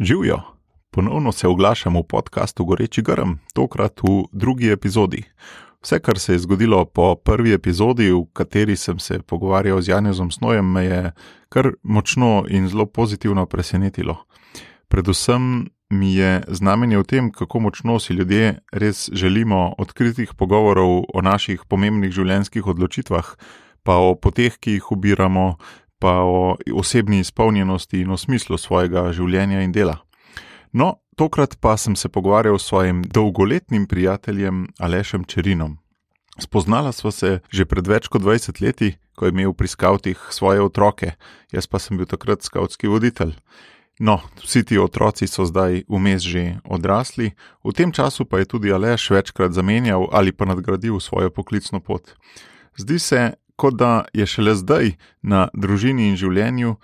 Živijo, ponovno se oglašam v podkastu Goreči grm, tokrat v drugi epizodi. Vse, kar se je zgodilo po prvi epizodi, v kateri sem se pogovarjal z Janezom Snojem, me je kar močno in zelo pozitivno presenetilo. Predvsem mi je znamenje v tem, kako močno si ljudje res želimo odkritih pogovorov o naših pomembnih življenjskih odločitvah, pa o poteh, ki jih ubiramo, pa o osebni izpolnjenosti in o smislu svojega življenja in dela. No, tokrat pa sem se pogovarjal s svojim dolgoletnim prijateljem Alešem Čerinom. Spoznala sva se že pred več kot 20 leti, ko je imel pri skavtih svoje otroke, jaz pa sem bil takrat skautski voditelj. No, vsi ti otroci so zdaj vmes že odrasli, v tem času pa je tudi Aleš večkrat zamenjal ali pa nadgradil svojo poklicno pot. Zdi se, kot da je šele zdaj na družini in življenju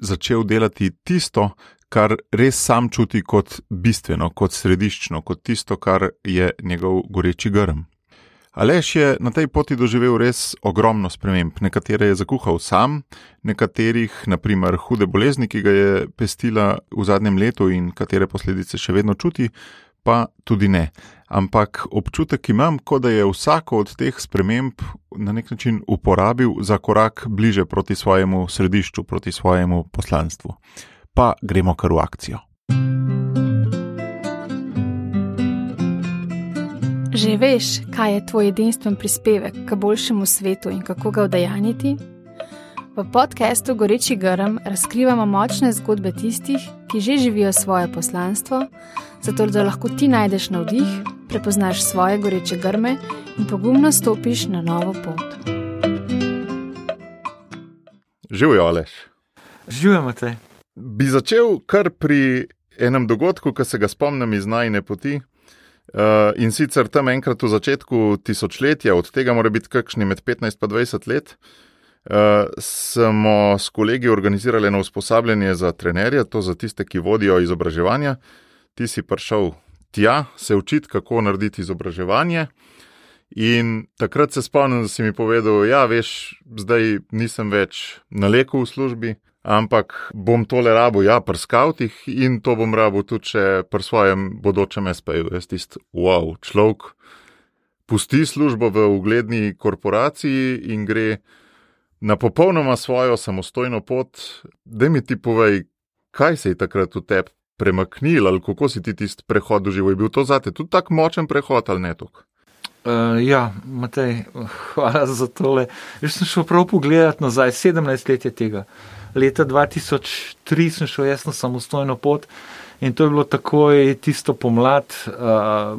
začel delati tisto, kar res sam čuti kot bistveno, kot središčno, kot tisto, kar je njegov goreči grm. Aleš je na tej poti doživel res ogromno sprememb. Nekatere je zakuhal sam, nekaterih, naprimer hude bolezni, ki ga je pestila v zadnjem letu in katere posledice še vedno čuti, pa tudi ne. Ampak občutek imam, kot da je vsako od teh sprememb na nek način uporabil za korak bliže proti svojemu središču, proti svojemu poslanstvu. Pa gremo kar v akcijo. Že veš, kaj je tvoj edinstven prispevek k boljšemu svetu in kako ga vdajaniti? V podkastu Goreči grm razkrivamo močne zgodbe tistih, ki že živijo svoje poslanstvo, zato da lahko ti najdeš navdih, prepoznaš svoje goreče grme in pogumno stopiš na novo pot. Živijo, Aleš. Živimo te. Bi začel kar pri enem dogodku, ki se ga spomnim iz najne poti. Uh, in sicer tam enkrat v začetku tisočletja, od tega mora biti kakšni med 15 in 20 let, uh, smo s kolegi organizirali eno usposabljanje za trenerje, to za tiste, ki vodijo izobraževanja. Ti si prišel tja, se učiti, kako narediti izobraževanje. In takrat se spomnim, da si mi povedal, da ja, veš, zdaj nisem več na leku v službi, ampak bom tole rabo, ja, pri skavtih in to bom rabo tudi pri svojem bodočem SP-ju. Jaz tisti, wow, človek pusti službo v ugledni korporaciji in gre na popolnoma svojo samostojno pot. Da mi ti povej, kaj se je takrat v tebi premaknilo, ali kako si ti tisti prehod doživel. Je bil to zate tudi tako močen prehod ali ne tok? Uh, ja, Matej, hvala za tole. Jaz sem šel prav pogledat nazaj, 17 let je tega. Leta 2003 sem šel jaz na samostojno pot in to je bilo takoj tisto pomlad, uh,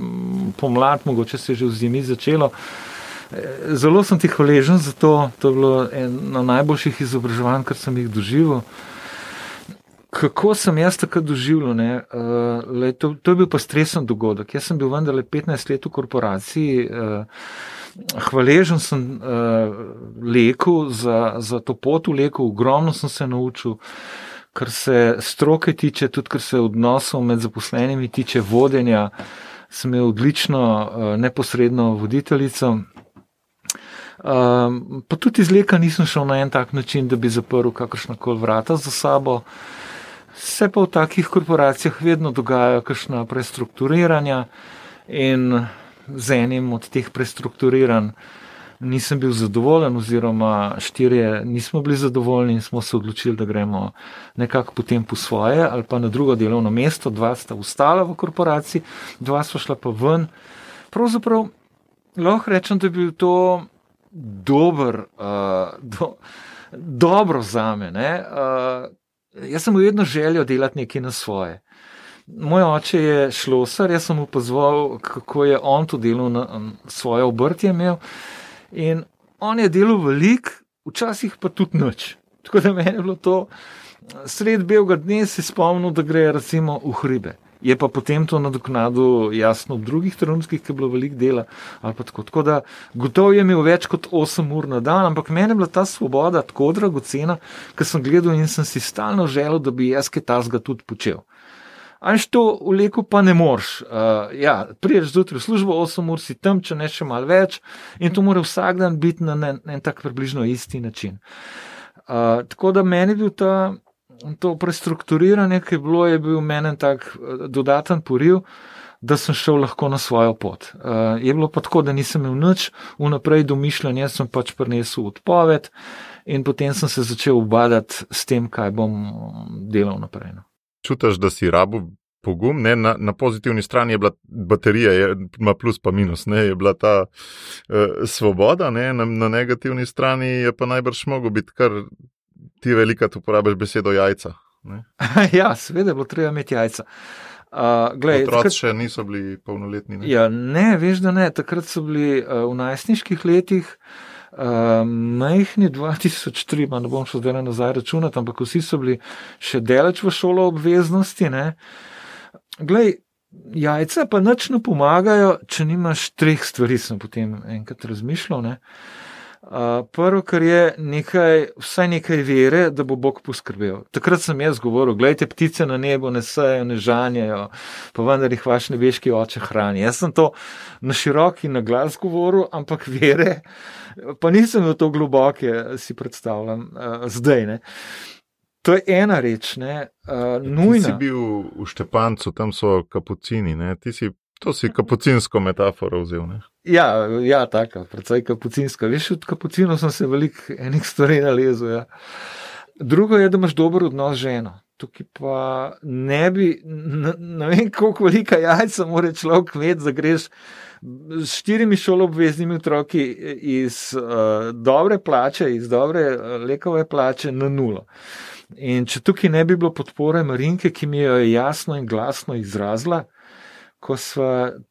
pomlad, mogoče se je že v zimi začelo. Zelo sem ti hvaležen za to, to je bilo eno najboljših izobraževanj, kar sem jih doživel. Kako sem jaz takrat doživljal? Uh, to, to je bil pa stresen dogodek. Jaz sem bil vendarle 15 let v korporaciji, uh, hvaležen sem uh, leku za, za to pot v leku, ogromno sem se naučil, kar se stroke tiče, tudi kar se odnosov med zaposlenimi tiče, vodenja. Sem imel odlično, uh, neposredno voditeljico. Um, pa tudi iz leka nisem šel na en tak način, da bi zaprl kakršna koli vrata za sabo. Se pa v takih korporacijah vedno dogajajo kakšna prestrukturiranja in z enim od teh prestrukturiranj nisem bil zadovoljen, oziroma štirje nismo bili zadovoljni in smo se odločili, da gremo nekako potem po svoje ali pa na drugo delovno mesto. Dva sta ustala v korporaciji, dva sta šla pa ven. Pravzaprav lahko rečem, da je bil to dober, uh, do, dobro za me. Uh, jaz sem vedno želel delati nekaj na svoje. Moj oče je šlosar, jaz sem mu pozval, kako je on to delo na svoje obrtje imel. In on je delal velik, včasih pa tudi noč. Tako da meni je bilo to, sred belega dne si spomnil, da gre recimo v hribe je pa potem to nadoknadil, jasno, v drugih trenutkih, ki je bilo veliko dela. Tako. tako da, gotovo je imel več kot 8 ur na dan, ampak meni je bila ta svoboda tako dragocena, ker sem gledal in sem si stalno želel, da bi jaz kaj tasga tudi počel. Anš to v leku pa ne moreš. Uh, ja, priješ zjutraj v službo, 8 ur si tam, če ne še malo več, in to mora vsak dan biti na en, en tak približno isti način. Uh, tako da meni je bil ta to prestrukturiranje, ki je bilo, je bil meni tak dodaten poriv, da sem šel lahko na svojo pot. Uh, je bilo pa tako, da nisem imel nič, vnaprej domišljanje, sem pač prinesel odpoved in potem sem se začel obadati s tem, kaj bom delal naprej. No. Čutiš, da si rabu pogum, ne, na, na pozitivni strani je bila baterija, je, ima plus pa minus, ne, je bila ta uh, svoboda, ne, na, na negativni strani je pa najbrž mogo biti, kar ti velika, tu uporabiš besedo jajca. ja, seveda je bilo treba imeti jajca. Uh, glej, Otroci takrat, še niso bili polnoletni. Ne? Ja, ne, veš, da ne. Takrat so bili uh, v najstniških letih, uh, majhni 2003, ne bom šel zdaj nazaj računati, ampak vsi so bili še deleč v šolo obveznosti. Ne? Glej, jajca pa nič ne pomagajo, če nimaš treh stvari, sem potem enkrat razmišljal. Ne? Prvo, kar je nekaj, vsaj nekaj vere, da bo Bog poskrbel. Takrat sem jaz govoril: Glejte, ptice na nebu ne sejo, ne žanjajo, pa vendar jih vaš nebeški oče hrani. Jaz sem to na široki na glas govoril, ampak vere, pa nisem v to globoke, si predstavljam, zdaj. Ne. To je ena reč, ne, uh, nujna. Ti si bil v Štepancu, tam so kapucini, ne, ti si. To si kapucinsko metaforo vzel. Ne? Ja, ja tako, predvsej kapucinsko. Veš, od kapucinov sem se veliko enih stvari nalezel. Ja. Drugo je, da imaš dober odnos z ženo. Tukaj pa ne bi, ne, vem, koliko velika jajca mora človek imeti, da greš s štirimi šolobveznimi otroki iz uh, dobre plače, iz dobre uh, lekove plače na nulo. In če tukaj ne bi bilo podpore Marinke, ki mi jo je jasno in glasno izrazila, ko smo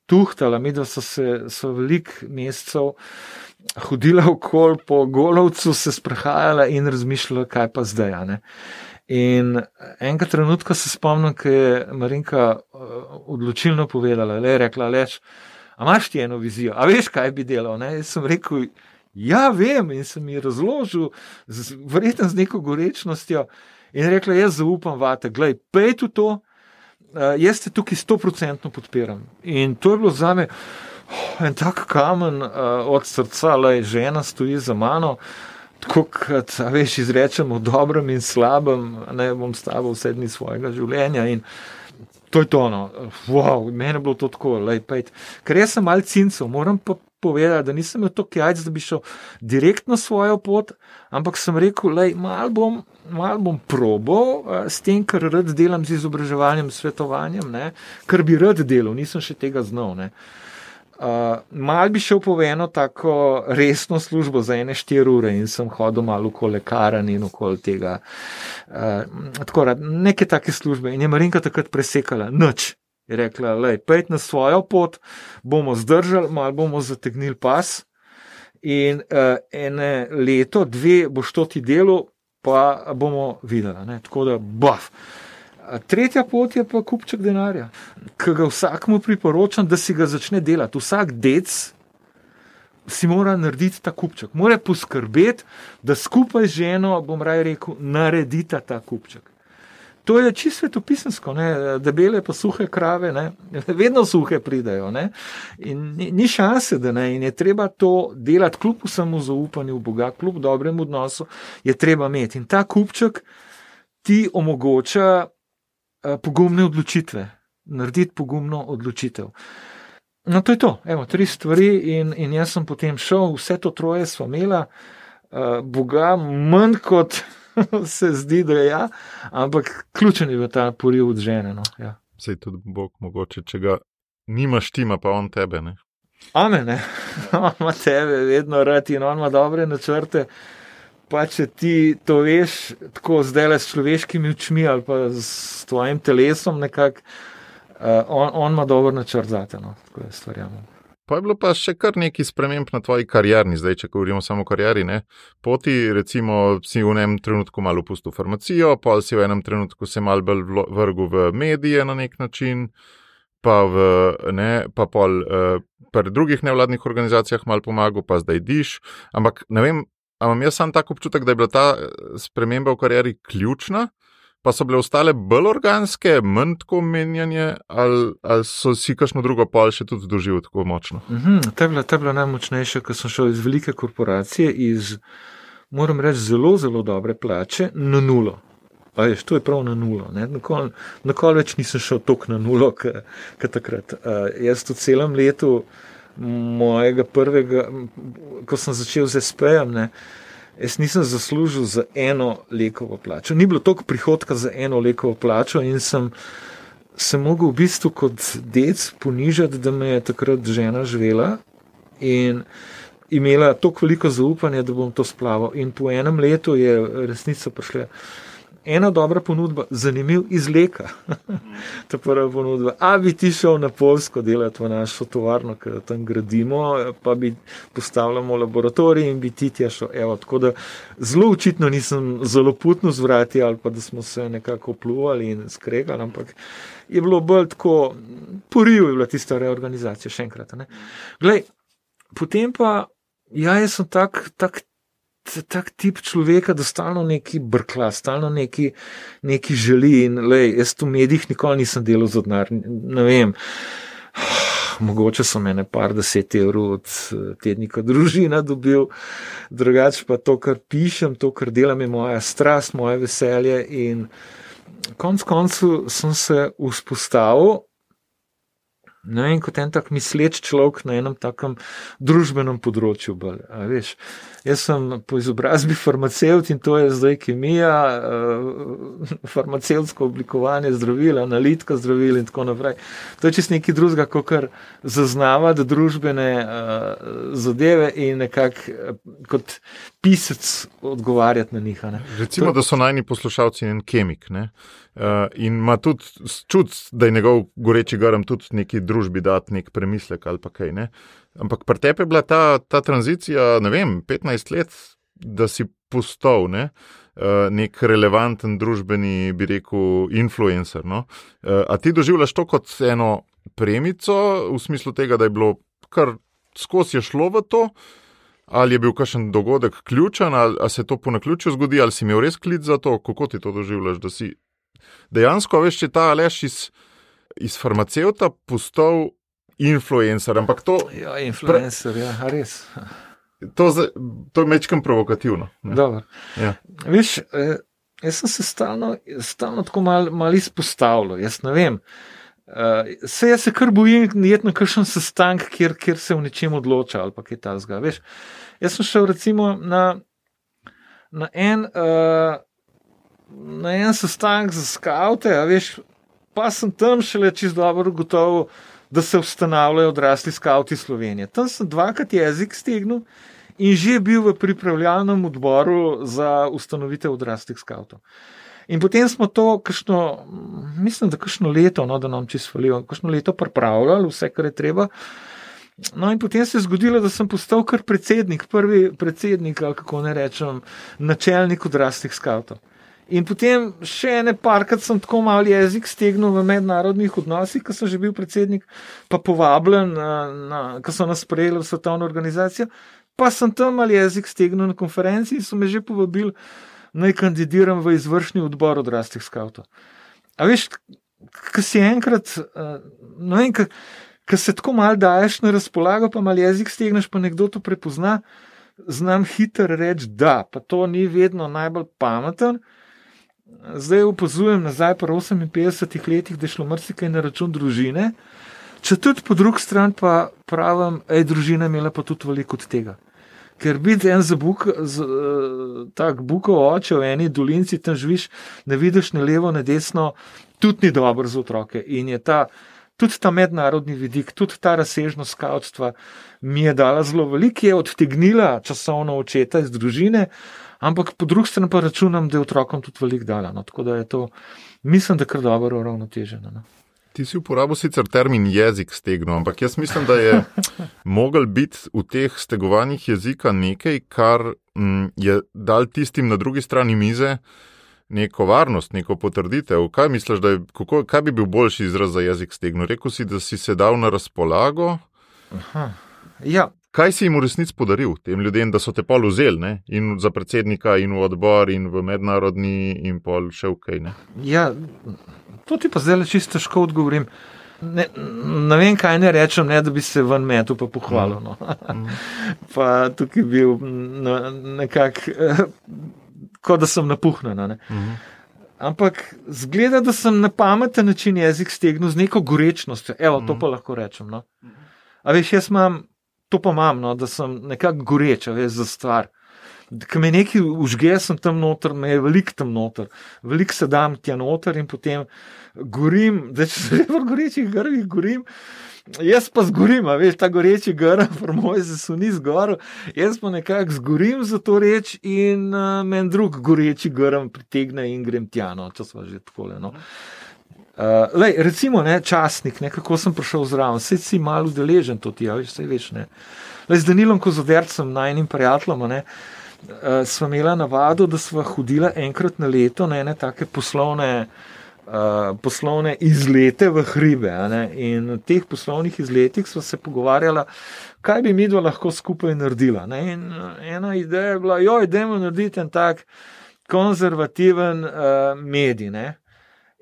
tuhtali, mi da so se so velik mesecev hodila okol po golovcu, se sprehajala in razmišljala, kaj pa zdaj. In enega trenutka se spomnim, ko je Marinka uh, odločilno povedala, le rekla, leč, a imaš ti eno vizijo, a veš, kaj bi delal. Ne? Jaz sem rekel, ja, vem in sem ji razložil, verjetno z neko gorečnostjo. In rekla, jaz zaupam vate, gledaj, pej tu to, jaz te tukaj sto procentno podpiram. In to je bilo za me oh, en tak kamen uh, od srca, da je žena stoji za mano. Tako kot veš, izrečemo dobrem in slabem, ne bom s tabo vse dni svojega življenja. In to je to, no, wow, meni je bilo to tako, lej, ker jaz sem malce cincev, moram pa povedati, da nisem imel toliko jajc, da bi šel direktno svojo pot, ampak sem rekel, da mal bom, mal bom probo s tem, kar rad delam z izobraževanjem, svetovanjem, ne, kar bi rad delal, nisem še tega znal. Ne. Uh, mal bi šel po eno tako resno službo za ene štiri ure in sem hodil malo okoli lekarn in okoli tega. Uh, tako, neke take službe in je Marinka takrat presekala, noč, je rekla, je pet na svojo pot, bomo zdržali, malo bomo zategnili pas. In uh, ene leto, dve boš to ti delo, pa bomo videli. Ne? Tako da, baf. Tretja pot je pa kupček denarja, ki ga vsakmu priporočam, da si ga začne delati. Vsak dec si mora narediti ta kupček, mora poskrbeti, da skupaj z ženo, bom raje rekel, naredita ta kupček. To je čisto svetopisansko, debele pa suhe krave, ne? vedno suhe pridajo. Ne? In ni, ni šanse, da ne. In je treba to delati, kljub vsemu zaupanju v Boga, kljub dobremu odnosu, je treba imeti. In ta kupček ti omogoča uh, pogumne odločitve, narediti pogumno odločitev. No, to je to, Evo, tri stvari, in, in jaz sem potem šel, vse to troje smo imeli, uh, Boga, manj kot. se zdi, da je ja, ampak ključen je ta poriv od žene. No, ja. Sej tudi Bog, mogoče, če ga nimaš, tima pa on tebe. Ne? Amen, ne. on ima tebe, vedno rad in on ima dobre načrte. Pa če ti to veš, tako zdaj le s človeškimi očmi ali pa s tvojim telesom, nekako, uh, on, on ima dober načrt za te. No, tako je stvarjamo. Pa je bilo pa še kar nekaj sprememb na tvoji karjerni, zdaj, če govorimo samo o karjeri. Ne? Poti, recimo, si v enem trenutku malo opustil farmacijo, pa si v enem trenutku se mal bolj vrgel v medije na nek način, pa, v, ne, pa pol uh, pri drugih nevladnih organizacijah mal pomagal, pa zdaj diš. Ampak ne vem, imam jaz sam tak občutek, da je bila ta eh, sprememba v karieri ključna pa so bile ostale bolj organske, manj tako menjanje, ali, ali so si kakšno drugo pol še tudi doživeli tako močno? Mm -hmm, ta je bila, bila najmočnejša, ker sem šel iz velike korporacije, iz, moram reči, zelo, zelo dobre plače na nulo. A veš, to je prav na nulo. Nikoli več nisem šel tako na nulo, kot takrat. Uh, jaz v celem letu mojega prvega, ko sem začel z SP-jem, jaz nisem zaslužil za eno lekovo plačo. Ni bilo toliko prihodka za eno lekovo plačo in sem se mogel v bistvu kot dec ponižati, da me je takrat žena živela in imela toliko veliko zaupanja, da bom to splaval. In po enem letu je resnica prišla ena dobra ponudba, zanimiv izleka. Ta prva ponudba. A bi ti šel na Polsko delati v našo tovarno, ki jo tam gradimo, pa bi postavljali laboratorij in bi ti tja šel. Evo, tako da zelo očitno nisem zelo putno zvrati ali pa da smo se nekako pluvali in skregali, ampak je bilo bolj tako, poriv je bila tista reorganizacija, še enkrat. Glej, potem pa, ja, jaz sem tak, tak tak tip človeka, da stalno neki brkla, stalno neki, neki želi. In lej, jaz v medijih nikoli nisem delal za denar. Ne vem. Mogoče so mene par deset evrov od tednika družina dobil, drugače pa to, kar pišem, to, kar delam, je moja strast, moje veselje. In konc koncu sem se vzpostavil Ne vem, kot en tak misleč človek na enem takem družbenem področju. Bolj, jaz sem po izobrazbi farmacevt in to je zdaj kemija, uh, farmacevtsko oblikovanje zdravil, analitika zdravil in tako naprej. To je čist nekaj drugega, kot kar zaznavati družbene uh, zadeve in nekako uh, kot pisec odgovarjati na njih. Recimo, to, da so najni poslušalci en kemik. Ne? In ima tudi čut, da je njegov goreči garam tudi neki družbi dati nek premislek ali pa kaj. Ne? Ampak pri tebi je bila ta, ta tranzicija, ne vem, 15 let, da si postal ne? uh, nek relevanten družbeni, bi rekel, influencer. No? Uh, a ti doživljaš to kot eno premico, v smislu tega, da je bilo kar skozi šlo v to. Ali je bil kakšen dogodek ključen, ali, ali se to po naključju zgodi, ali si imel res klic za to, kako ti to doživljaš, da si dejansko, veš, če ta Aleš iz, iz farmacevta postal influencer. Ampak to. Ja, influencer, pre... ja, res. To, to je mečkam provokativno. Ja. Veš, eh, jaz sem se stalno, stalno tako malo mal izpostavljal. Jaz ne vem. Uh, se jaz se kar bojim, da je na kakšen sestank, kjer, kjer se v nečem odloča ali kaj ta zga. Veš, jaz sem šel recimo na, na en. Uh, na en sestanek za skavte, a veš, pa sem tam šele čez dobro gotovo, da se ustanavljajo odrasli skavti Slovenije. Tam sem dvakrat jezik stegnil in že bil v pripravljalnem odboru za ustanovitev odraslih skavtov. In potem smo to, kajšno, mislim, da kašno leto, no, da nam čisto falijo, kašno leto pripravljali, vse, kar je treba. No, in potem se je zgodilo, da sem postal kar predsednik, prvi predsednik, ali kako ne rečem, načelnik odraslih skavtov. In potem še ene parkrat sem tako malo jezik stegnil v mednarodnih odnosih, ko sem že bil predsednik, pa povabljen, ko so nas sprejeli v svetovno organizacijo, pa sem tam malo jezik stegnil na konferenci in so me že povabili, naj kandidiram v izvršni odbor odraslih skavtov. A veš, ko si enkrat, no in ko se tako malo daješ na razpolago, pa malo jezik stegneš, pa nekdo to prepozna, znam hitro reči da, pa to ni vedno najbolj pameten zdaj opazujem nazaj po 58 letih, da je šlo marsikaj na račun družine. Če tudi po drugi strani pa pravim, da je družina imela pa tudi veliko od tega. Ker biti en za buk, z, tak bukov oče v eni dolinci, tam živiš, ne vidiš ne levo, ne desno, tudi ni dobro za otroke. In je ta, tudi ta mednarodni vidik, tudi ta razsežnost skavtstva mi je dala zelo veliko, je odtegnila časovno očeta iz družine, ampak po drugi strani pa računam, da je otrokom tudi veliko dala. No, tako da je to, mislim, da je kar dobro uravnoteženo. No. Ti si uporabil sicer termin jezik stegno, ampak jaz mislim, da je mogel biti v teh stegovanjih jezika nekaj, kar m, mm, je dal tistim na drugi strani mize neko varnost, neko potrditev. Kaj misliš, da je, kako, kaj bi bil boljši izraz za jezik stegno? Rekl si, da si se dal na razpolago. Aha. Ja, Kaj si jim v resnici podaril, tem ljudem, da so te pol vzeli, ne? in za predsednika, in v odbor, in v mednarodni, in pol še v kaj? Ne? Ja, to ti pa zdaj čisto težko odgovorim. Ne, ne vem, kaj ne rečem, ne, da bi se ven metu pa pohvalil. No. Mm. pa tukaj bil no, nekako, kot da sem napuhnjen. Ne. Mm. Ampak zgleda, da sem na pameten način jezik stegnil z neko gorečnostjo. Evo, to Mhm. pa lahko rečem. No. A veš, jaz imam, to pa imam, no, da sem nekako goreč, a veš, za stvar. Ko me nekaj užge, sem tam noter, me je veliko tam noter, veliko se dam tja noter in potem gorim, da če se v gorečih grvih gorim. Jaz pa zgorim, a veš, ta goreči grm, moj se suni zgor, jaz pa nekako zgorim za to reč in uh, meni drug goreči grm pritegne in grem tja, no, če smo že tako. No. Uh, lej, recimo, ne, časnik, ne, kako sem prišel zraven, vse si malo udeležen, to ti, ja, veš, vse veš. Ne. Lej, z Danilom Kozodercem, najnim prijateljem, ne, uh, smo imeli navado, da smo hodili enkrat na leto na ene take poslovne. Uh, poslovne izlete v hribe. In v teh poslovnih izletih smo se pogovarjali, kaj bi mi dva lahko skupaj naredila. Ne? In uh, ena ideja je bila, joj, idemo narediti en tak konzervativen uh, medij. Ne?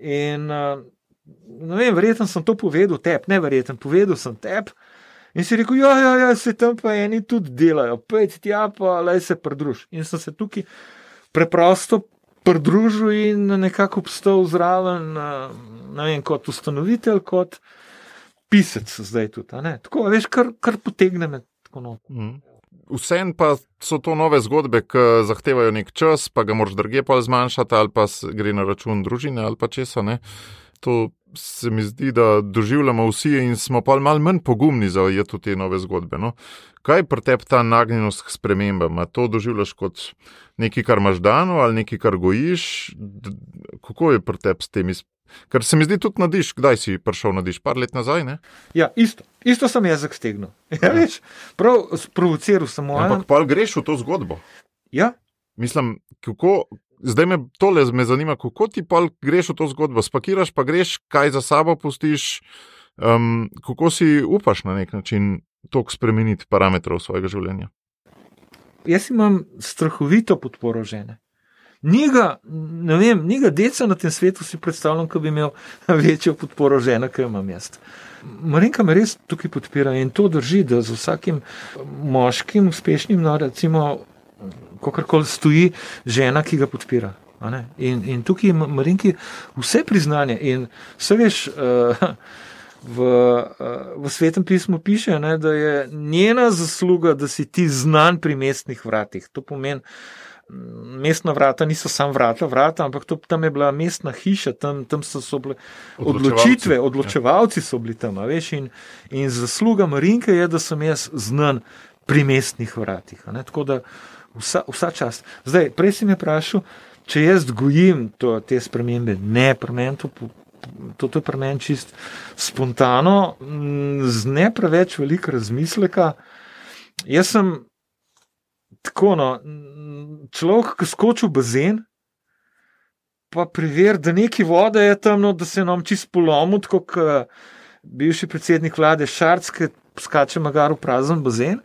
In uh, ne vem, verjetno sem to povedal tebi, ne verjetno, povedal sem tebi. In si rekel, ja, ja, ja, se tam pa eni tudi delajo, pojdi tja, pa le se pridruž. In sem se tukaj preprosto pridružil in nekako obstal zraven, uh, ne vem, kot ustanovitelj, kot pisec zdaj tudi. Tako, veš, kar, kar potegne me tako not. Mhm. Vsem pa so to nove zgodbe, ki zahtevajo nek čas, pa ga moraš druge pa zmanjšati, ali pa gre na račun družine ali pa česa. Ne? To se mi zdi, da doživljamo vsi in smo pa malo manj pogumni za ujeti v te nove zgodbe. No? Kaj pri tebi ta nagnjenost k spremembam? To doživljaš kot nekaj, kar imaš dano ali nekaj, kar gojiš? Kako je pri tebi s temi? Ker se mi zdi tudi nadiš, kdaj si prišel nadiš, par let nazaj, ne? Ja, isto, isto sem jezik stegnil. Ja, veš, prav sprovociral sem mojo. Ampak pa greš v to zgodbo. Ja, Mislim, kako, zdaj me tole me zanima, kako ti pa greš v to zgodbo. Spakiraš, pa greš, kaj za sabo pustiš, um, kako si upaš na nek način tok spremeniti parametrov svojega življenja. jaz imam strahovito podporo žene. Njega, ne vem, njega deca na tem svetu si predstavljam, da bi imel večjo podporo žene, kot jo imam jaz. Marinka me res tukaj podpira in to drži, da z vsakim moškim, uspešnim, no, recimo, kakorkoli stoji žena, ki ga podpira. In, in tukaj ima Marinki vse priznanje. In vse veš, uh, v, uh, v svetem pismu piše, ne, da je njena zasluga, da si ti znan pri mestnih vratih. To pomeni, mestna vrata niso samo vrata, vrata, ampak to, tam je bila mestna hiša, tam, tam so, so bile odločitve, odločevalci so bili tam. Veš, in, in zasluga Marinke je, da sem jaz znan pri mestnih vratih. Tako da vsa, vsa čast. Zdaj, prej si me vprašal, če jaz gojim to, te spremembe. Ne, pri meni to, to, to je pri meni čist spontano, z ne preveč veliko razmisleka. Jaz sem tako, no, človek, ki skoči v bazen. Pa preveri, da neki vode je tam, no, da se nam čist tako kot bivši predsednik vlade Šarc, ki skače magar v prazen bazen.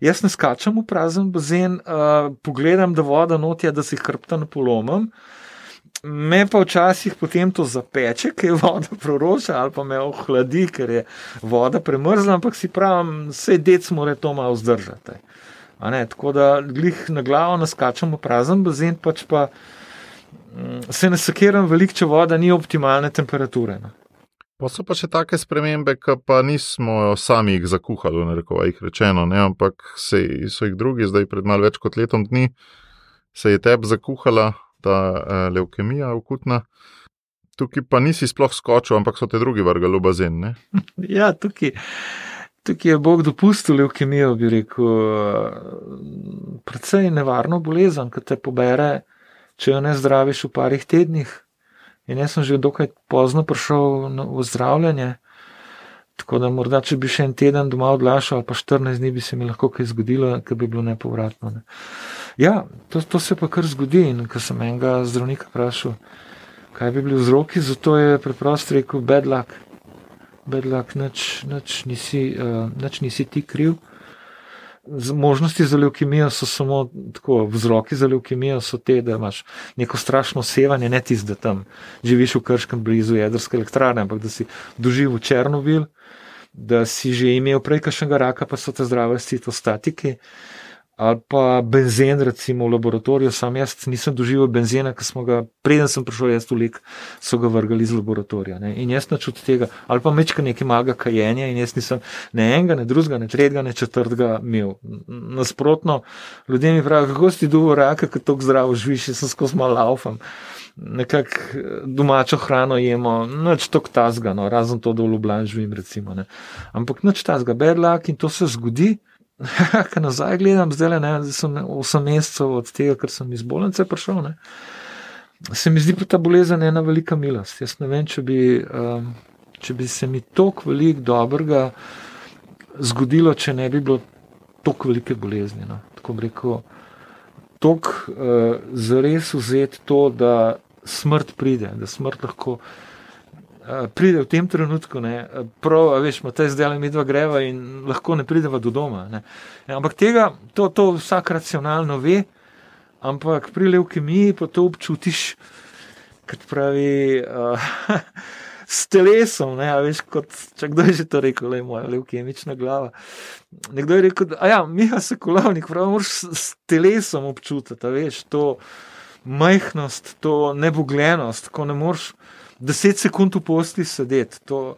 Jaz ne skačem v prazen bazen, uh, pogledam, da voda notja, da si hrbta ne polomim. Me pa včasih potem to zapeče, ker je voda proroča, ali pa me ohladi, ker je voda premrzla, ampak si pravim, vse dec mora to malo vzdržati. Ne, tako da glih na glavo naskačem v prazen bazen, pač pa mm, se ne sekiram veliko, če voda ni optimalne temperature. No. Pa so pa še take spremembe, ki pa nismo sami jih zakuhali, ne reko jih rečeno, ne? ampak se, so jih drugi, zdaj pred malo več kot letom dni, se je tebi zakuhala ta uh, leukemija akutna. Tukaj pa nisi sploh skočil, ampak so te drugi vrgali v bazen. Ne? Ja, tukaj, tukaj je Bog dopustil leukemijo, bi rekel, precej nevarno bolezen, ki te pobere, če jo ne zdraviš v parih tednih. In jaz sem že dokaj pozno prišel v zdravljenje. Tako da morda, če bi še en teden doma odlašal, pa 14 dni, bi se mi lahko kaj zgodilo, ki bi bilo nepovratno. Ne. Ja, to, to se pa kar zgodi. In ko sem enega zdravnika vprašal, kaj bi bili vzroki, zato je preprosto rekel: bad luck. Bad luck, nič, nič, nisi, uh, nič nisi ti kriv. Z- Možnosti za leukemijo so samo tako, vzroki za leukemijo so te, da imaš neko strašno sevanje, ne tisto, da tam živiš v Krškem blizu jedrske elektrarne, ampak da si doživel Černobil, da si že imel prej kakšnega raka, pa so te zdrave citostatiki, ali pa benzen, recimo v laboratoriju. Sam jaz nisem doživel benzena, ki smo ga, preden sem prišel jaz v lik, so ga vrgali iz laboratorija. Ne. In jaz načut tega, ali pa mečka nekaj malega kajenja in jaz nisem ne enega, ne drugega, ne tretjega, ne četrtega imel. Nasprotno, ljudje mi pravijo, kako si duvo raka, ker tako zdravo živiš, jaz sem skozi malo laufam. Nekako domačo hrano jemo, noč tok tasga, no, razen to, da v Ljubljani živim, recimo. Ne. Ampak noč tasga, bedlak in to se zgodi. Kaj nazaj gledam, zdaj le ne, zdaj sem 8 mesecev od tega, ker sem iz bolnice prišel. Ne. Se mi zdi pa ta bolezen ena velika milost. Jaz ne vem, če bi, um, če bi se mi toliko velik dobrega zgodilo, če ne bi bilo toliko velike bolezni. No. Tako rekel, toliko uh, zares vzeti to, da smrt pride, da smrt lahko. Eh, pride v tem trenutku, ne, prav, veš, ima te zdaj mi dva greva in lahko ne prideva do doma. Ne. Ja, ampak tega, to, to vsak racionalno ve, ampak pri leukemiji pa to občutiš, kot pravi, uh, s telesom, ne, veš, kot, če kdo je že to rekel, le moja leukemična glava. Nekdo je rekel, a ja, Miha se kolovnik, prav, moraš s telesom občutiti, veš, to majhnost, to nebogljenost, ko ne moreš deset sekund v posti sedeti. To,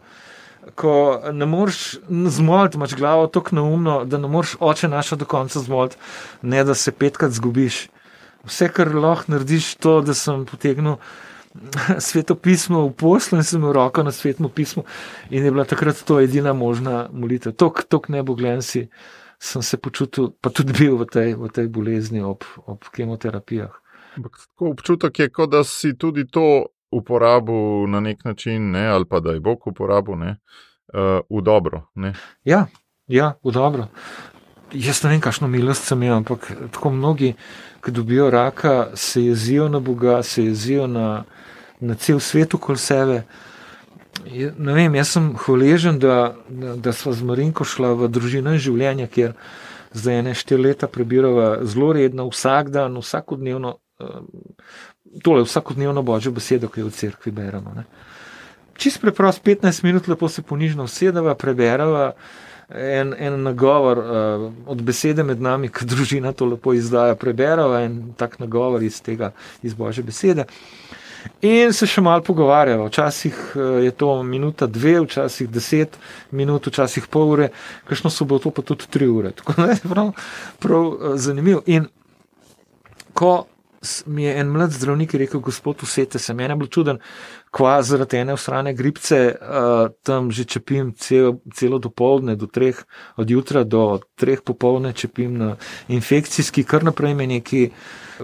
ko ne moreš zmoliti, imaš glavo tako neumno, da ne moreš oče naša do konca zmoliti, ne da se petkrat zgubiš. Vse, kar lahko narediš, to, da sem potegnil sveto pismo v poslu in sem imel roko na svetom pismu in je bila takrat to edina možna molitev. Tok, tok ne bo glen si, sem se počutil, pa tudi bil v tej, v tej bolezni ob, ob kemoterapijah. Občutek je, kot da si tudi to uporabil na nek način, ne, ali pa da je Bog uporabil ne, uh, v dobro. Ne. Ja, ja, v dobro. Jaz ne vem, kakšno milost sem imel, ampak tako mnogi, ki dobijo raka, se jezijo na Boga, se jezijo na, na cel svet okoli sebe. Ne vem, jaz sem hvaležen, da, da, da smo z Marinko šla v družino življenja, kjer zdaj ene štiri leta prebirava zelo redno, vsak dan, vsakodnevno. Tole vsakodnevno božjo besedo, ki jo v cerkvi beremo. Ne. Čist preprosto 15 minut lepo se ponižno usedeva, preberava en, en nagovor uh, od besede med nami, ki družina to lepo izdaja, preberava en tak nagovor iz tega, iz božje besede. In se še malo pogovarjava. Včasih je to minuta, dve, včasih deset minut, včasih pol ure, kakšno so bo to pa tudi tri ure. Tako da je prav, prav zanimivo. In ko mi je en mlad zdravnik rekel, gospod, usete se, meni je bilo čuden, kva zaradi ene usrane gripce, uh, tam že čepim cel, celo dopoledne, do treh, od jutra do treh popoldne čepim na infekcijski, kar naprej me neki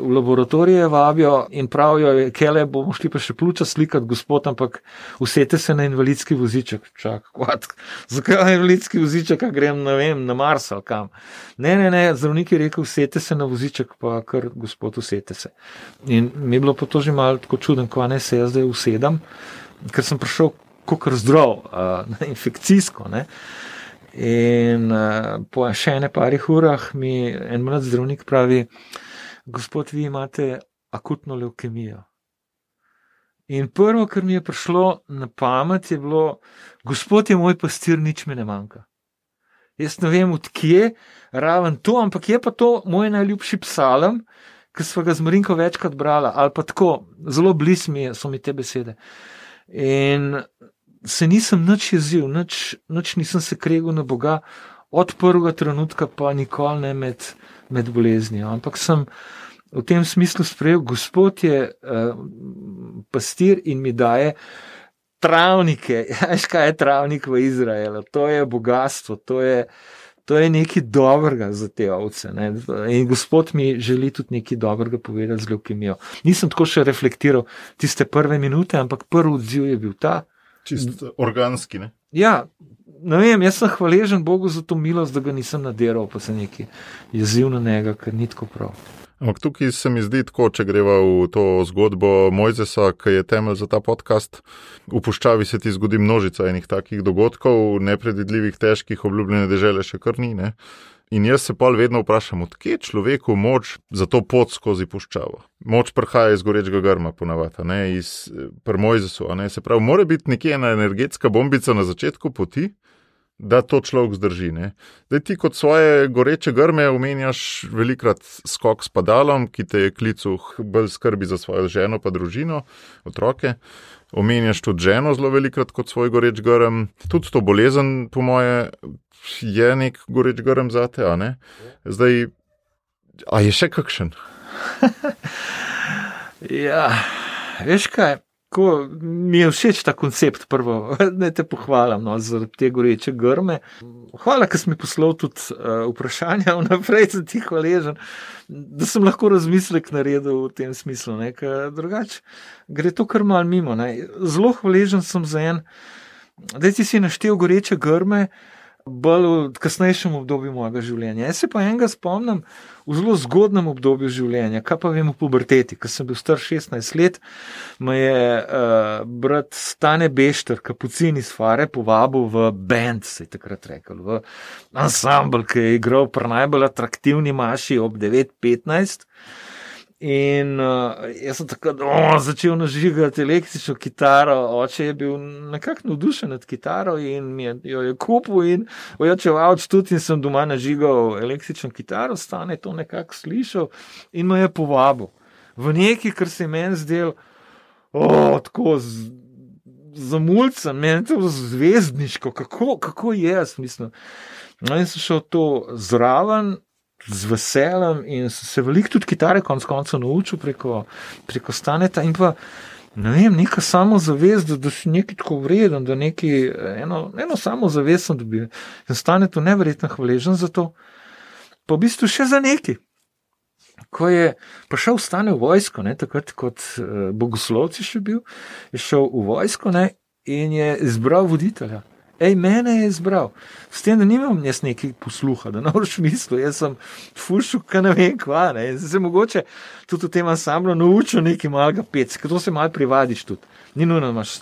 v laboratorije vabijo in pravijo, kele bomo šli pa še pljuča slikati, gospod, ampak usete se na invalidski voziček. Čak, kvat, zakaj na invalidski voziček, a grem, ne vem, na Mars ali kam. Ne, ne, ne, zdravnik je rekel, usete se na voziček, pa kar gospod, usete se. In mi je bilo pa to že malo tako čuden, ko ne se jaz zdaj usedam ker sem prišel kot zdrav, uh, infekcijsko. Ne. In uh, po še ene parih urah mi en mlad zdravnik pravi, gospod, vi imate akutno leukemijo. In prvo, kar mi je prišlo na pamet, je bilo, gospod je moj pastir, nič mi ne manjka. Jaz ne vem, odkje raven to, ampak je pa to moj najljubši psalem, ki smo ga z Marinko večkrat brali, ali pa tako, zelo blizu mi so mi te besede. In se nisem nič jezil, nič, nič nisem se kregel na Boga, od prvega trenutka pa nikoli ne med, med boleznijo. Ampak sem v tem smislu sprejel, Gospod je uh, pastir in mi daje. Travnike, veš kaj je travnik v Izraelu, to je bogatstvo, to je, to je nekaj dobrega za te ovce. Ne? In gospod mi želi tudi nekaj dobrega povedati z leukemijo. Nisem tako še reflektiral tiste prve minute, ampak prvi odziv je bil ta. Čist organski. Ne? Ja, ne vem, jaz sem hvaležen Bogu za to milost, da ga nisem nadiral, pa se neki jeziv na njega, ker ni tako prav. Ampak tukaj se mi zdi tako, če greva v to zgodbo Mojzesa, ki je temelj za ta podcast. V puščavi se ti zgodi množica enih takih dogodkov, nepredvidljivih, težkih, obljubljene države še kar ni. Ne? In jaz se pa vedno vprašam, odkje človeku moč za to pot skozi puščavo. Moč prihaja iz gorečega grma, ponavadi, iz Mojzesu. Se pravi, mora biti nekje ena energetska bombica na začetku poti, da to človek zdrži. Ne. Zdaj ti kot svoje goreče grme omenjaš velikrat skok s padalom, ki te je klical bolj skrbi za svojo ženo pa družino, otroke. Omenjaš tudi ženo zelo velikrat kot svoj goreč grm. Tudi to bolezen, po moje, je nek goreč grm za te, a ne? Zdaj, a je še kakšen? ja, veš kaj? Ko mi je všeč ta koncept, prvo, da te pohvalim no, za te goreče grme. Hvala, ker si mi poslal tudi uh, vprašanja, vnaprej sem ti hvaležen, da sem lahko razmislek naredil v tem smislu. Drugače, gre to kar mal mimo. Ne. Zelo hvaležen sem za en, da si si naštel goreče grme bolj v kasnejšem obdobju mojega življenja. Jaz se pa enega spomnim v zelo zgodnem obdobju življenja, kaj pa vem v puberteti, ko sem bil star 16 let, me je uh, brat Stane Bešter, kapucin iz Fare, povabil v band, se je takrat rekel, v ansambl, ki je igral pri najbolj atraktivni maši ob 9:15. In uh, jaz sem tako oh, začel nažigati električno kitaro. Oče je bil nekako navdušen nad kitaro in je, jo je kupil, in ojačeval tudi, in sem doma nažigal električno kitaro, stane to nekako slišal in me je povabil v nekaj, kar se je meni zdel, oh, tako zamulcen, meni to zvezdniško, kako, kako jaz, mislim. No, in sem šel to zraven, z veseljem in se veliko tudi kitare, konec koncev, naučil preko, preko staneta. In pa, ne vem, neka samozavest, da, da si nekaj tako vreden, da neki, eno, eno samozavest sem dobil. In stane tu neverjetno hvaležen za to, pa v bistvu še za neki. Ko je prišel stane v vojsko, ne, takrat kot uh, bogoslovci še bil, je šel v vojsko ne, in je izbral voditelja. Ej, mene je izbral. S tem, da nimam jaz nekaj posluha, da ne moreš misliti, jaz sem fušil, kaj ne vem, kva. Ne. Se mogoče tudi v tem ansamblu naučil nekaj malega pec, ker to se malo privadiš tudi. Ni nujno, da imaš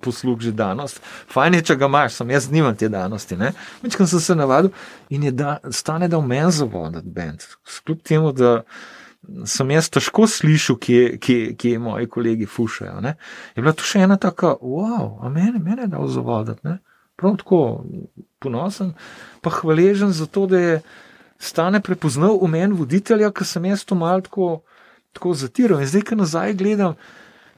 posluh že danost. Fajn je, če ga imaš, sem jaz nimam te danosti. Večkrat sem se navadil in je da, stane da v meni zavodati bend. Skljub temu, da sem jaz težko slišal, kje, kje, kje moji kolegi fušajo. Ne. Je bila tu še ena taka, wow, a mene, mene je dal zavodati prav tako ponosen, pa hvaležen za to, da je stane prepoznal v meni voditelja, ker sem jaz to malo tako, tako zatiral. In zdaj, ko nazaj gledam,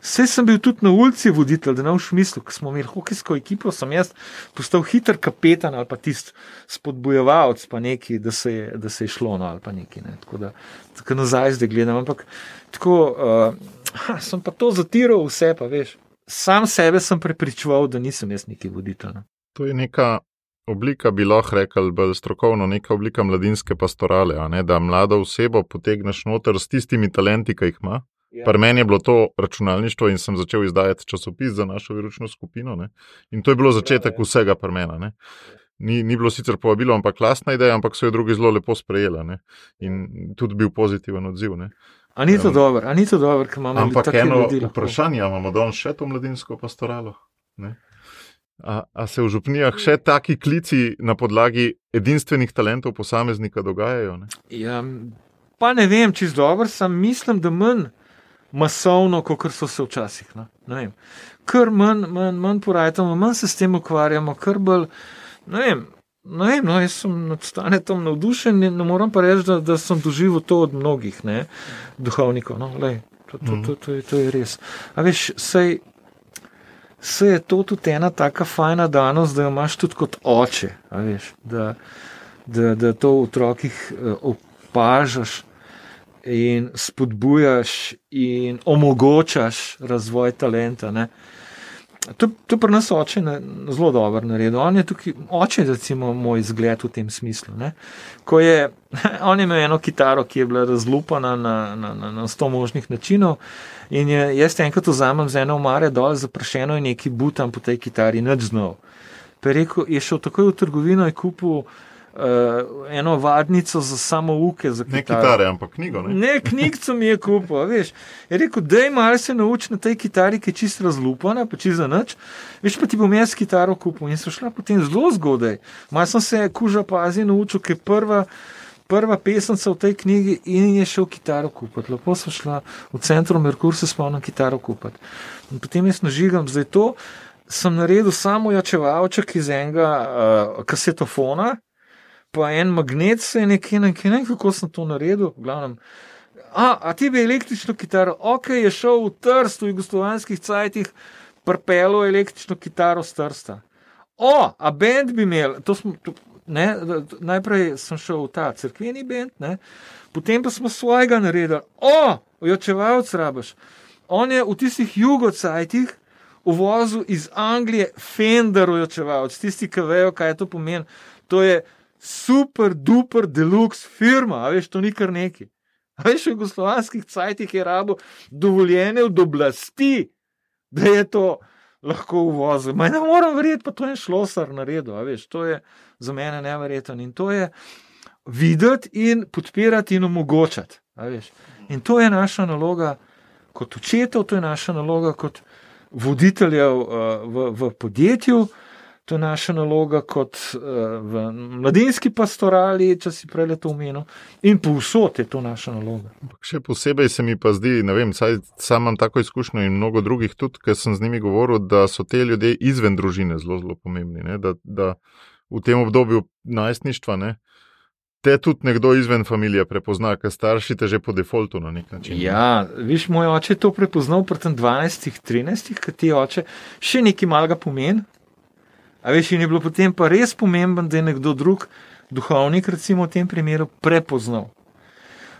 vse sem bil tudi na ulici voditelj, da ne v smislu, ko smo imeli hokejsko ekipo, sem jaz postal hiter kapetan ali pa tisti spodbujevalc, pa neki, da se je, da se je šlo no, ali pa neki. Ne. Tako da tako nazaj zdaj gledam. Ampak tako, uh, sem pa to zatiral vse, pa veš. Sam sebe sem prepričoval, da nisem jaz neki voditelj. Ne. To je neka oblika, bi lahko rekel, bolj strokovno, neka oblika mladinske pastorale, ne, da mlado osebo potegneš noter s tistimi talenti, ki jih ima. Ja. Pri meni je bilo to računalništvo in sem začel izdajati časopis za našo viručno skupino. Ne. In to je bilo začetek ja, ja. vsega pri meni. Ni, ni bilo sicer povabilo, ampak klasna ideja, ampak so jo drugi zelo lepo sprejeli in tudi bil pozitiven odziv. Ne. A ni to um, dobro, a ni to dobro, ker imamo ampak eno vprašanje, imamo danes še to mladinsko pastoralo? Ne? A, a se v župnijah še taki klici na podlagi edinstvenih talentov posameznika dogajajo? Ne? Ja, pa ne vem, če z dobro sem, mislim, da manj masovno, kot so se včasih. No? Ker manj, manj, manj porajamo, manj se s tem ukvarjamo, ker bolj. Ne vem, ne vem, no, jaz sem nad stanetom navdušen in ne moram pa reči, da, da sem doživel to od mnogih ne, duhovnikov. No? Lej, to, to, to, to, to, je, to je res. A veš, sej se je to tudi ena tako fajna danost, da jo imaš tudi kot oče, veš, da, da, da to v otrokih eh, opažaš in spodbujaš in omogočaš razvoj talenta. Ne. To, to pri nas oče je zelo dobro naredil. On je tukaj, oče je recimo moj zgled v tem smislu. Ne. Ko je, on je imel eno kitaro, ki je bila razlupana na, na, na, na sto možnih načinov. In je, jaz enkrat vzamem z eno omare dol, zaprašeno in neki butam po tej kitari, nič znov. Rekel, je šel takoj v trgovino in kupil uh, eno vadnico za samo uke. Za ne kitare, ampak knjigo. Ne, ne knjigo mi je kupil. Veš. Je rekel, da je malo se nauči na tej kitari, ki je čist razlupana, pa čist za nič. Veš pa ti bom jaz kitaro kupil in so šla potem zelo zgodaj. Malo sem se kuža pazi naučil, ker prva prva pesemca v tej knjigi in je šel kitaro kupiti. Lepo so šla v centru Merkur, se spomnim kitaro kupiti. In potem jaz nažigam zdaj to. sem naredil samo ojačevalček iz enega uh, kasetofona, pa en magnet se je nekje, nekje, nekje, kako sem to naredil, v glavnem. A, a ti bi električno kitaro, ok, je šel v Trst v jugoslovanskih cajtih, prpelo električno kitaro z Trsta. O, a bend bi imel, to smo, to, ne, najprej sem šel v ta crkveni bend, ne, potem pa smo svojega naredili. O, ojočevalc rabaš. On je v tistih jugocajtih uvozil iz Anglije Fender ojočevalc, tisti, ki vejo, kaj to pomeni. To je super, duper, deluxe firma, a veš, to ni kar neki. Veš, v jugoslovanskih cajtih je rabo dovoljene od oblasti, da je to lahko uvozil. Ne moram verjeti, pa to je šlo sar naredil, a veš, to je za mene neverjeten in to je videti in podpirati in omogočati. In to je naša naloga kot učitev, to je naša naloga kot voditeljev uh, v, v podjetju, to je naša naloga kot uh, v mladinski pastorali, če si prej to omenil, in povsod je to naša naloga. Še posebej se mi pa zdi, ne vem, saj sam imam tako izkušnjo in mnogo drugih tudi, ker sem z njimi govoril, da so te ljudje izven družine zelo, zelo pomembni. Da, da v tem obdobju najstništva. Ne, te tudi nekdo izven družine prepozna, ker starši te že po defaultu na nek način. Ja, viš, moj oče je to prepoznal pri 12-13, ki ti oče še nekaj malega pomeni. A veš, in je bilo potem pa res pomemben, da je nekdo drug, duhovnik, recimo v tem primeru, prepoznal.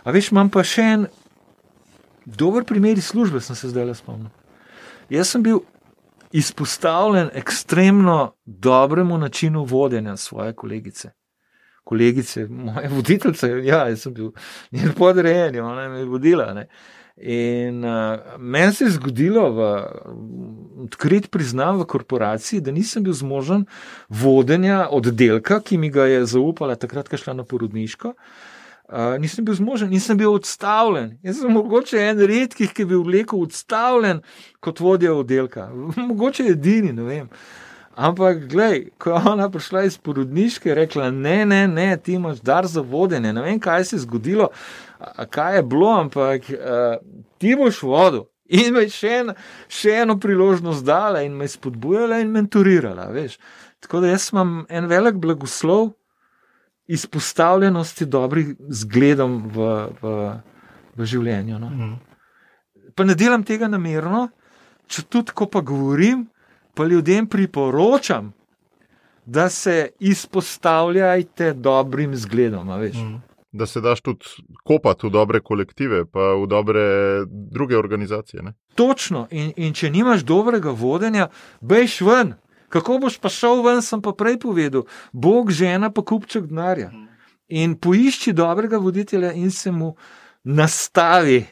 A veš, imam pa še en dober primer iz službe, sem se zdaj le spomnil. Jaz sem bil izpostavljen ekstremno dobremu načinu vodenja svoje kolegice kolegice, moje voditeljice, ja, jaz sem bil njen podrejen, ona me je vodila. Ne. In uh, meni se je zgodilo, v odkrit priznam v korporaciji, da nisem bil zmožen vodenja oddelka, ki mi ga je zaupala takrat, ko je šla na porodniško. Uh, nisem bil zmožen, nisem bil odstavljen. Jaz sem mogoče en redkih, ki je bil vleko odstavljen kot vodja oddelka. Mogoče edini, ne vem. Ampak, gledaj, ko je ona prišla iz porodniške, je rekla: Ne, ne, ne, ti imaš dar za vodenje. Ne vem, kaj se je zgodilo, kaj je bilo, ampak uh, ti boš vodil. In me še, en, še eno priložnost dala in me spodbujala in mentorirala. Veš. Tako da jaz imam en velik blagoslov izpostavljenosti dobrih zgledom v, v, v življenju. No. Mm. Pa ne delam tega namerno, če tudi ko pa govorim pa ljudem priporočam, da se izpostavljajte dobrim zgledom. Mm. Da se daš tudi kopati v dobre kolektive, pa v dobre druge organizacije. Ne? Točno. In, in če nimaš dobrega vodenja, bejš ven. Kako boš pa šel ven, sem pa prej povedal. Bog žena pa kupček denarja. In poišči dobrega voditelja in se mu nastavi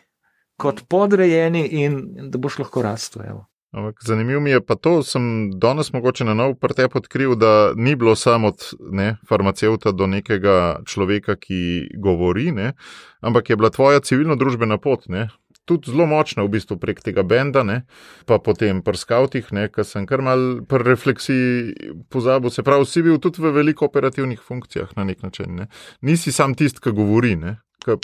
kot podrejeni, in da boš lahko rastel. Ampak zanimivo mi je pa to, da sem danes mogoče na nov pretep odkril, da ni bilo samo od ne, farmacevta do nekega človeka, ki govori, ne, ampak je bila tvoja civilno-družbena pot. Ne. Tudi zelo močna, v bistvu prek tega benda, ne? pa potem pri skavtih, ki sem kar mal pri refleksiji pozabil. Se pravi, si bil tudi v veliko operativnih funkcijah na nek način. Ne? Nisi sam tisti, ki govori, ne?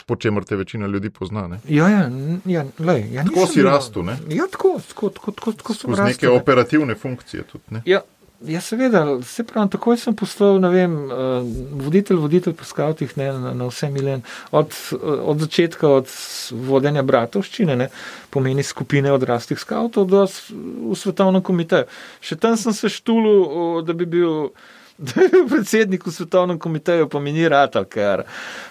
Po čemer te večina ljudi pozna. Ne? Ja, ja, ja, lej, ja tako si rastel. Ja, tako, tako, tako, tako, tako sem rastel. Z neke operativne funkcije tudi. Ne? Ja. Ja, seveda, se pravi, takoj sem postal vem, uh, voditelj, voditelj po skavtih na, na vse milen. Od, od začetka, od vodenja bratovščine, ne, pomeni skupine odraslih skavtov, do v svetovnem komiteju. Še tam sem se štulil, da bi bil predsednik v svetovnem komiteju, pa mi ni rad, ker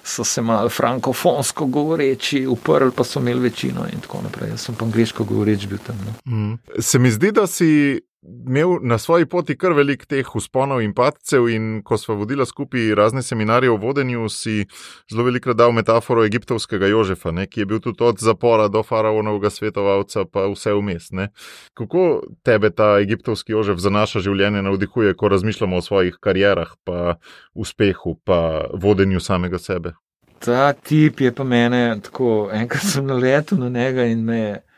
so se malo frankofonsko govoreči, uprli pa so imeli večino in tako naprej. Jaz sem pa angliško govoreč bil tam. No. Mm. Se mi zdi, da si imel na svoji poti kar velik teh usponov in padcev, in ko smo vodili skupaj razne seminarje o vodenju, si zelo veliko dal metaforo egiptovskega Jožefa, ne, ki je bil tudi od zapora do faraonovega svetovalca, pa vse vmes. Ne. Kako tebe ta egiptovski Jožef za naše življenje navdihuje, ko razmišljamo o svojih karjerah, pa uspehu, pa vodenju samega sebe? Ta tip je pa mene tako, enkrat sem naletel na njega in me je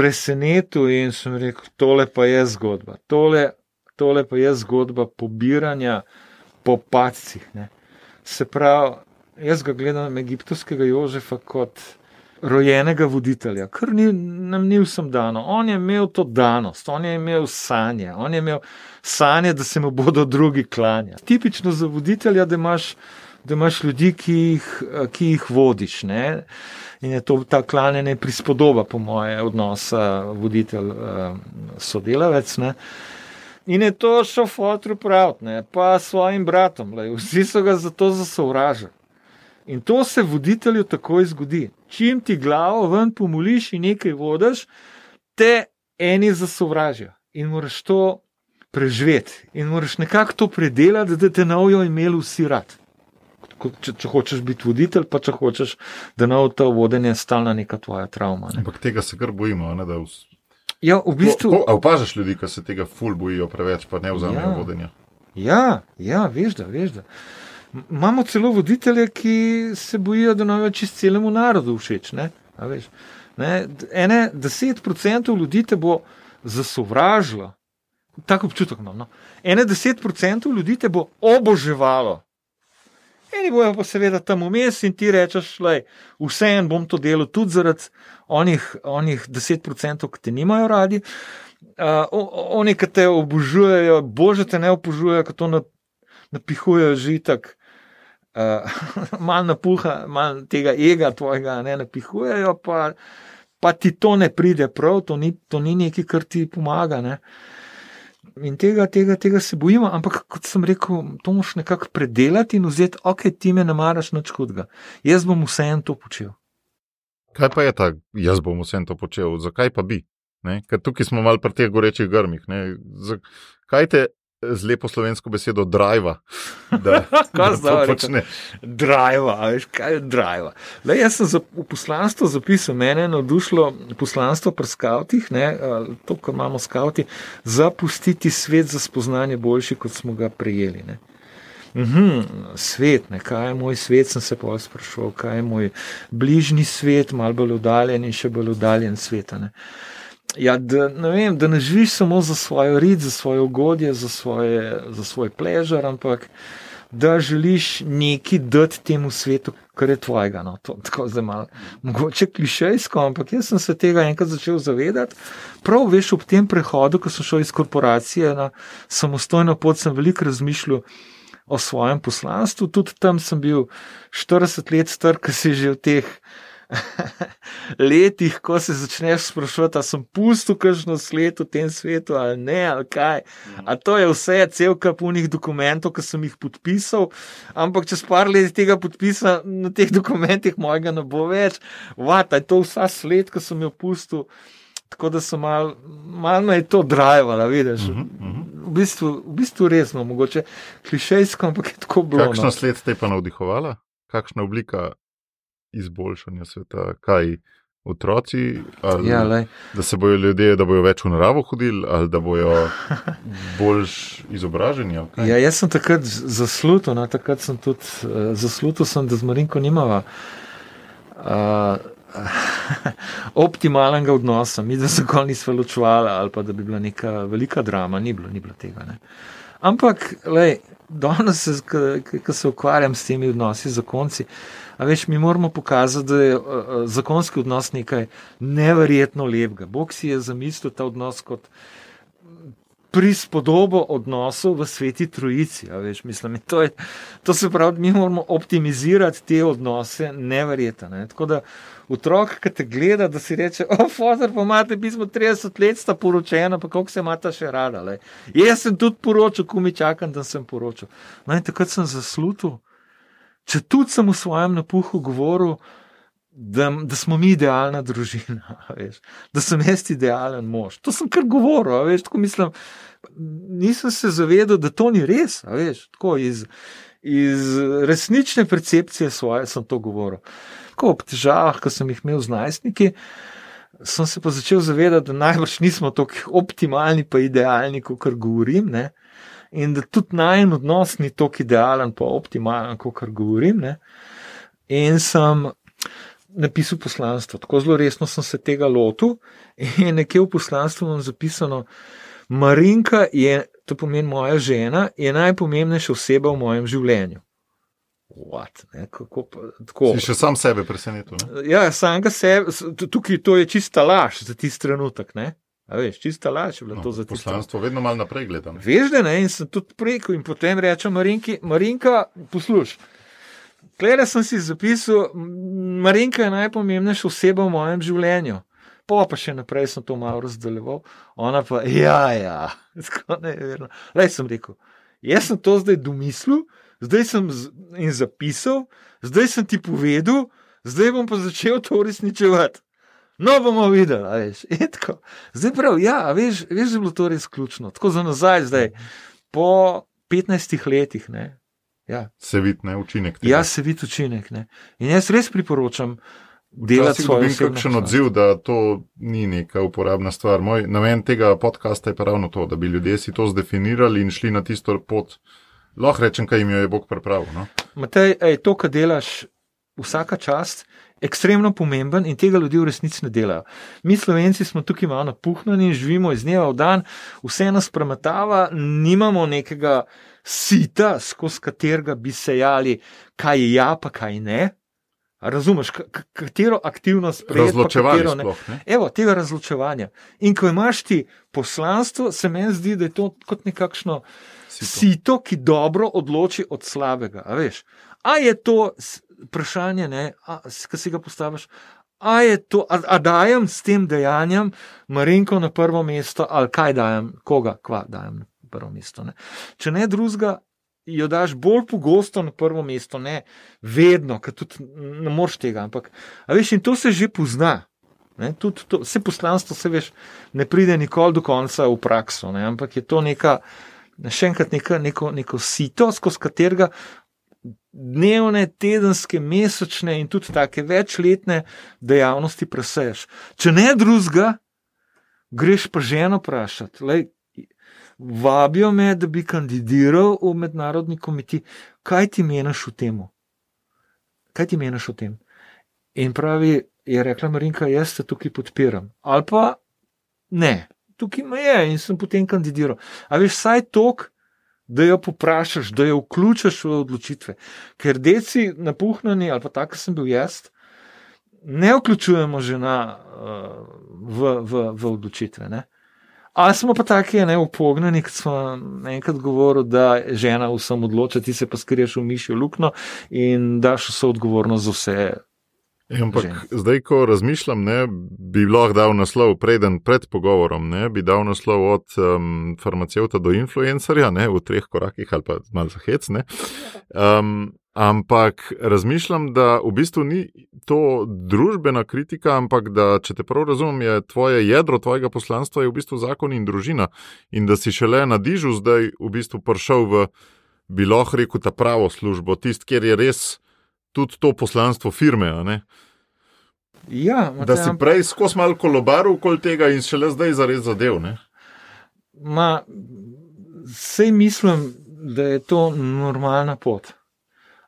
presenetil in sem rekel, tole pa je zgodba. Tole, tole pa je zgodba pobiranja po pacih. Ne. Se pravi, jaz ga gledam egiptovskega Jožefa kot rojenega voditelja, kar ni, nam ni vsem dano. On je imel to danost, on je imel sanje, on je imel sanje, da se mu bodo drugi klanjali. Tipično za voditelja, da imaš, da imaš ljudi, ki jih, ki jih vodiš. Ne? In je to ta klanjanje prispodoba, po moje, odnosa voditelj-sodelavec. Uh, In je to šel fotru pravt, ne, pa svojim bratom, le, vsi so ga zato zasovražili. In to se voditelju takoj zgodi. Čim ti glavo ven pomoliš in nekaj vodiš, te eni zasovražijo in moraš to preživeti in moraš nekako to predelati, da te novijo imeli vsi rad. Če, če hočeš biti voditelj, pa če hočeš, da novo to vodenje stalna neka tvoja travma. Ne. Ampak tega se kar bojimo, ne, vs... Ja, v bistvu. Ko, ko, opažaš ljudi, ki se tega ful bojijo preveč, pa ne vzamejo Ja. vodenja. Ja, ja, veš da, veš da. Imamo celo voditelje, ki se bojijo, da naj čist celemu narodu všeč. Ne? A veš, ne? Ene deset procentov ljudi te bo zasovražilo. Tako občutek imam. No? Ene deset procentov ljudi te bo oboževalo. Eni bojo pa seveda tam vmes in ti rečeš, da vseeno bom to delal tudi zaradi onih, onih 10%, ki te nimajo radi. Uh, oni, ki te obožujejo, bože te ne obožujejo, ki to na, napihujejo žitek. Uh, mal napuha, mal tega ega tvojega ne napihujejo, pa, pa ti to ne pride prav, to ni, to ni nekaj, kar ti pomaga. Ne. In tega, tega, tega se bojimo, ampak kot sem rekel, to moš nekako predelati in vzeti, ok, ti me ne maraš nič hudega. Jaz bom vseeno to počel. Kaj pa je ta, jaz bom vsem to počel, zakaj pa bi? Ne? Ker tukaj smo mal pri teh gorečih grmih. ne. Zakaj te z lepo slovensko besedo driva, da, da zdaj počne? Driva, veš, kaj je driva. Le, jaz sem za, v poslanstvo zapisal, mene je navdušilo poslanstvo pri skavtih, ne, to, kar imamo skavti, zapustiti svet za spoznanje boljši, kot smo ga prejeli. Ne. Mhm, svet, ne, kaj je moj svet, sem se pa sprašval, kaj je moj bližnji svet, malo bolj oddaljen in še bolj oddaljen svet. ne. Ja, da, ne vem, da ne živiš samo za svojo rit, za svoje ugodje, za, svoje, za svoj pležar, ampak da želiš nekaj dati temu svetu, kar je tvojega. No, to, tako zdaj malo, mogoče klišejsko, ampak jaz sem se tega enkrat začel zavedati. Prav veš, ob tem prehodu, ko sem šel iz korporacije na samostojno pot, sem veliko razmišljal o svojem poslanstvu. Tudi tam sem bil 40 let star, ki si že v teh letih, ko se začneš sprašovati, ali sem pustil kakšno sled v tem svetu ali ne, ali kaj. A to je vse, cel kup unih dokumentov, ki sem jih podpisal, ampak čez par let tega podpisa na teh dokumentih mojega ne bo več. Vat, a je to vsa sled, ki sem jo pustil. Tako da sem malo mal me je to drajvala, vidiš. Mhm, mhm. V bistvu, v bistvu resno, mogoče klišejsko, ampak je tako bilo. Kakšna No. sled te pa navdihovala? Kakšna oblika izboljšanja sveta? Kaj otroci? Ali, Ja, lej. da se bojo ljudje, da bojo več v naravo hodili, ali da bojo bolj izobraženi? Ja, jaz sem takrat zaslužil, no, takrat sem tudi uh, zaslužil, sem, da z Marinko nimava uh, optimalnega odnosa, mi da se nikoli nismo ločevali ali pa da bi bila neka velika drama, ni bilo, ni bilo tega. Ne. Ampak, lej, danes, ko se ukvarjam s temi odnosi z zakonci, a veš, mi moramo pokazati, da je uh, uh, zakonski odnos nekaj neverjetno lepega. Bog si je zamislil ta odnos kot prispodobo odnosov v sveti trojici. Veš, mislim, to, je, to se pravi, mi moramo optimizirati te odnose, neverjetno. Ne? Tako da otrok, ki te gleda, da si reče: O, fotor, pa imate, mi smo 30 let sta poročena, pa koliko se imata še rada. Le. Jaz sem tudi poročal, ko mi čakam, da sem poročal. No, in takrat sem zaslužil, če tudi sem v svojem napuhu govoril. Da, da smo mi idealna družina, veš, da sem jaz idealen mož. To sem kar govoril, veš, tako mislim. Nisem se zavedal, da to ni res. Veš, tako iz, iz resnične percepcije svoje sem to govoril. Tako ob težavah, ki sem jih imel z najstniki, sem se pa začel zavedati, da najbrž nismo tako optimalni, pa idealni, kot govorim. Ne? In da tudi najen odnos ni tako idealen, pa optimalen, kot govorim. Ne? In sem napisal poslanstvo. Tako zelo resno sem se tega lotil in nekje v poslanstvu imam zapisano, Marinka je, to pomeni moja žena, je najpomembnejša oseba v mojem življenju. what, ne, kako pa tako. Si še sam sebe presenetil. Ne? Ja, samega sebe, s- tu- tukaj to je čista laž za tisti trenutek, ne. A veš, čista laž je bila No, to za trenutek. poslanstvo vedno malo naprej gledam. Veš, da ne, in sem tudi preko in potem rečem Marinki, Marinka, posluš. Klede sem si zapisal, Marinka je najpomembnejša oseba v mojem življenju. Pa pa še naprej sem to malo razdaljeval, ona pa, ja, ja, tako neverno. Lej sem rekel, jaz sem to zdaj domislil, zdaj sem in zapisal, zdaj sem ti povedal, zdaj bom pa začel to uresničevati. No, bomo videli, a veš. in tako. Zdaj prav, ja, veš, veš, da je bilo to res ključno. Tako za nazaj, zdaj, po 15 letih, ne. Ja, Se vidi, ne, učinek. tega. ja se vidi učinek. Ne. In jaz res priporočam delati svoje dobim osebno kakšen odziv, da to ni neka uporabna stvar. Moj namen tega podcasta je pa ravno to, da bi ljudje si to zdefinirali in šli na tisto pot. Lahko rečem, kaj jim jo je Bog pripravil. No? Matej, ej, to, kar delaš, vsaka čast, ekstremno pomemben in tega ljudje v resnici ne delajo. Mi, slovenci, smo tukaj malo napuhnjeni, živimo iz dneva v dan, vse nas premetava, nimamo nekega sita, skozi katerega bi sejali, kaj je ja, pa kaj ne. Razumeš, ka- ka- katero aktivnost Razločevali katero ne. sploh. Ne? Evo, tega razločevanja. In ko imaš ti poslanstvo, se meni zdi, da je to kot nekakšno Sito. sito, ki dobro odloči od slabega. A, veš? a je to vprašanje, ki si ga postaviš? A to, a, a dajem s tem dejanjem Marinko na prvo mesto, ali kaj dajem, koga, kva dajem na prvo mesto. Ne? Če ne drugega, jo daš bolj pogosto na prvo mesto, ne vedno, ker tudi ne moreš tega. Ampak, veš, in to se že pozna. Ne, tudi to, vse poslanstvo, se veš, ne pride nikoli do konca v prakso, ne, ampak je to neka, še enkrat, neka, neko, neko sito, skozi katerega dnevne, tedenske, mesečne in tudi take večletne dejavnosti preseješ. Če ne drugega, greš pa ženo vprašati. Lej, vabijo me, da bi kandidiral v mednarodni komitij. Kaj ti meniš o tem? Kaj ti meniš o tem? In pravi, je rekla Marinka, jaz te tukaj podpiram. Ali pa ne, tukaj me je in sem potem kandidiral. A veš, saj tok, da jo poprašaš, da jo vključiš v odločitve. Ker deci napuhnjeni, ali pa tako sem bil jaz, ne vključujemo žena uh, v, v, v odločitve. Ne? Ali smo pa taki, ne upognjeni, kot smo enkrat govorili, da žena vsem odloča, ti se pa skriješ v mišjo luknjo in daš vso odgovornost za vse. Ampak Žena. zdaj, ko razmišljam, ne, bi lahko dal naslov, preden pred pogovorom, ne, bi dal naslov od um, farmacevta do influencerja, ne, v treh korakih ali pa malo za hec. ne. Um, ampak razmišljam, da v bistvu ni to družbena kritika, ampak da, če te prav razumem, je tvoje jedro tvojega poslanstva je v bistvu zakon in družina. In da si šele na dižu zdaj v bistvu prišel v, bi lahko rekel, ta pravo službo, tist, kjer je res tudi to poslanstvo firme. Ja, Da si prej skozi malo kolobaril okoli tega in šele zdaj zares zadev. Ne? Ma, sej mislim, da je to normalna pot.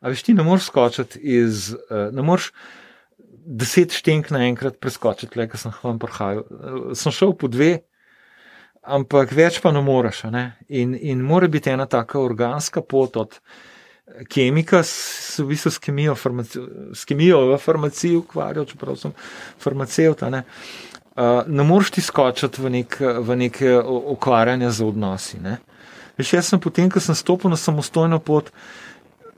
A veš, ti ne moreš skočiti iz, eh, ne moreš deset štenk naenkrat preskočiti, le, ker sem vam prihajal. Eh, Sem šel po dve, ampak več pa ne moreš. Ne? In, in mora biti ena taka organska pot od eh, kemika, s, v bistvu s kemijo, farmaci, s kemijo v farmaciji ukvarjal, čeprav sem farmacevt. Ne? Uh, ne moreš ti skočiti v, nek, v neke o- ukvarjanje z odnosi. Ne? Veš, jaz sem potem, ko sem stopil na samostojno pot,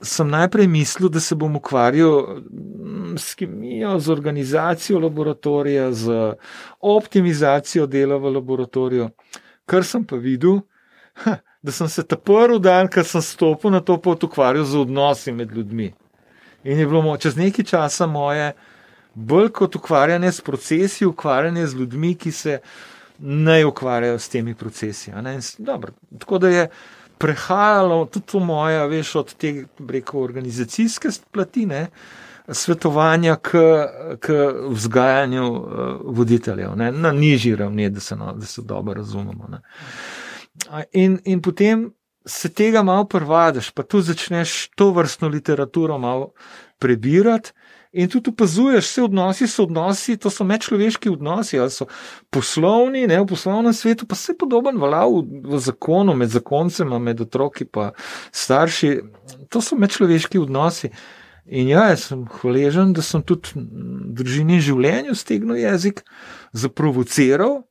sem najprej mislil, da se bom ukvarjal mm, s kemijo, z organizacijo laboratorija, z optimizacijo dela v laboratoriju. Kar sem pa videl, ha, da sem se ta prvi dan, ko sem stopil na to pot, ukvarjal z odnosi med ljudmi. In je bilo čez nekaj časa moje, bolj kot ukvarjanje s procesi, ukvarjanje z ljudmi, ki se ne ukvarjajo s temi procesi. In Dobro, tako da je prehajalo tudi to moje, veš, od te rekel, organizacijske platine, svetovanja k, k vzgajanju uh, voditeljev ne, na nižji ravni, da se, no, da se dobro razumemo. Ne. In, in potem se tega malo prvadiš, pa tu začneš to vrstno literaturo malo prebirati. In tudi opazuješ, vse odnosi so odnosi, to so medčloveški odnosi, ali so poslovni, ne v poslovnem svetu, pa se podoben valav v zakonu, med zakoncema, med otroki in starši. To so medčloveški odnosi. In ja, jaz sem hvaležen, da sem tudi v družini življenju stegnil jezik, zaprovociral.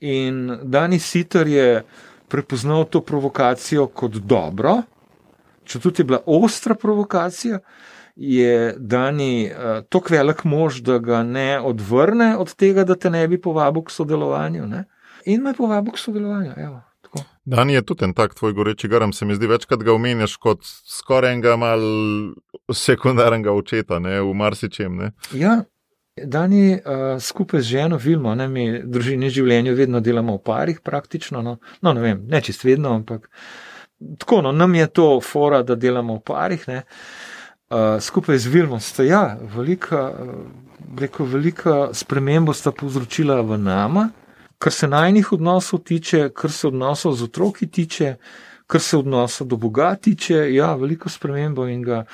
In Dani Sitar je prepoznal to provokacijo kot dobro, če tudi je bila ostra provokacija je Dani uh, tako velik mož, da ga ne odvrne od tega, da te ne bi povabil k sodelovanju. Ne? In me povabil k sodelovanju. Evo, Dani je tudi en tak tvoj goreči garam, se mi zdi, večkrat ga omenjaš kot skoraj enega mal sekundarnega očeta ne, v marsičem. Ne. Ja, Dani uh, skupaj z ženo Vilmo, ne mi družini življenju vedno delamo v parih praktično, no, no ne vem, ne čist vedno, ampak tako, no, nam je to fora, da delamo v parih. Ne. Uh, skupaj z Vilmom sta ja, velika, reko, velika sprememba sta povzročila v nama, kar se najnih odnosov tiče, kar se odnosov z otroki tiče, kar se odnosa do Boga tiče, ja, veliko spremembo in ga.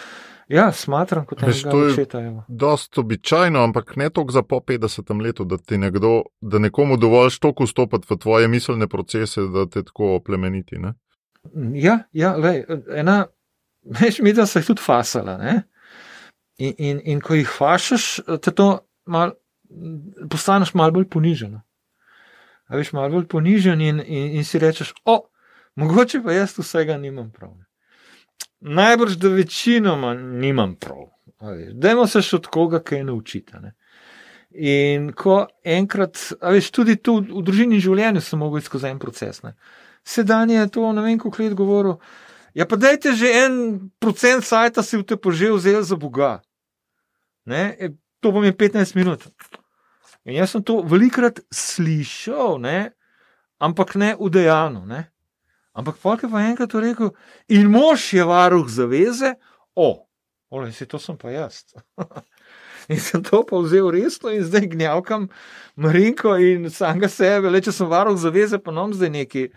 Ja, smatram kot nekaj očeta. Dost običajno, ampak ne toliko za po 50 letu, da ti nekdo, da nekomu dovoljš toliko vstopati v tvoje miselne procese, da te tako plemeniti. Ne? Ja, ja lej, ena veš, mi da se jih tudi fasala. In, in, in ko jih fašaš, te to mal, postaneš malo bolj ponižen. A veš, malo bolj ponižen in, in, in si rečeš, o, mogoče pa jaz vsega nimam prav. Najbrž, da večinoma nimam prav. Dajmo se še od koga kaj naučiti. Ne? In ko enkrat, a veš, tudi tu v družini življenja sem mogel skozi en proces. Sedaj je to, ne vem, kako let govoril. Ja, pa dajte že en procent sajta si v te požel vzel za Boga. Ne? E, to bo mi 15 minut. In jaz sem to velikrat slišal, ne? ampak ne udejano. Ne? Ampak polk je pa enkrat rekel, in mož je varuh zaveze, o, ole, si to sem pa jaz. in sem to pa vzel resno in zdaj gnjavkam Marinko in samega sebe, le če sem varuh zaveze, pa nam zdaj neki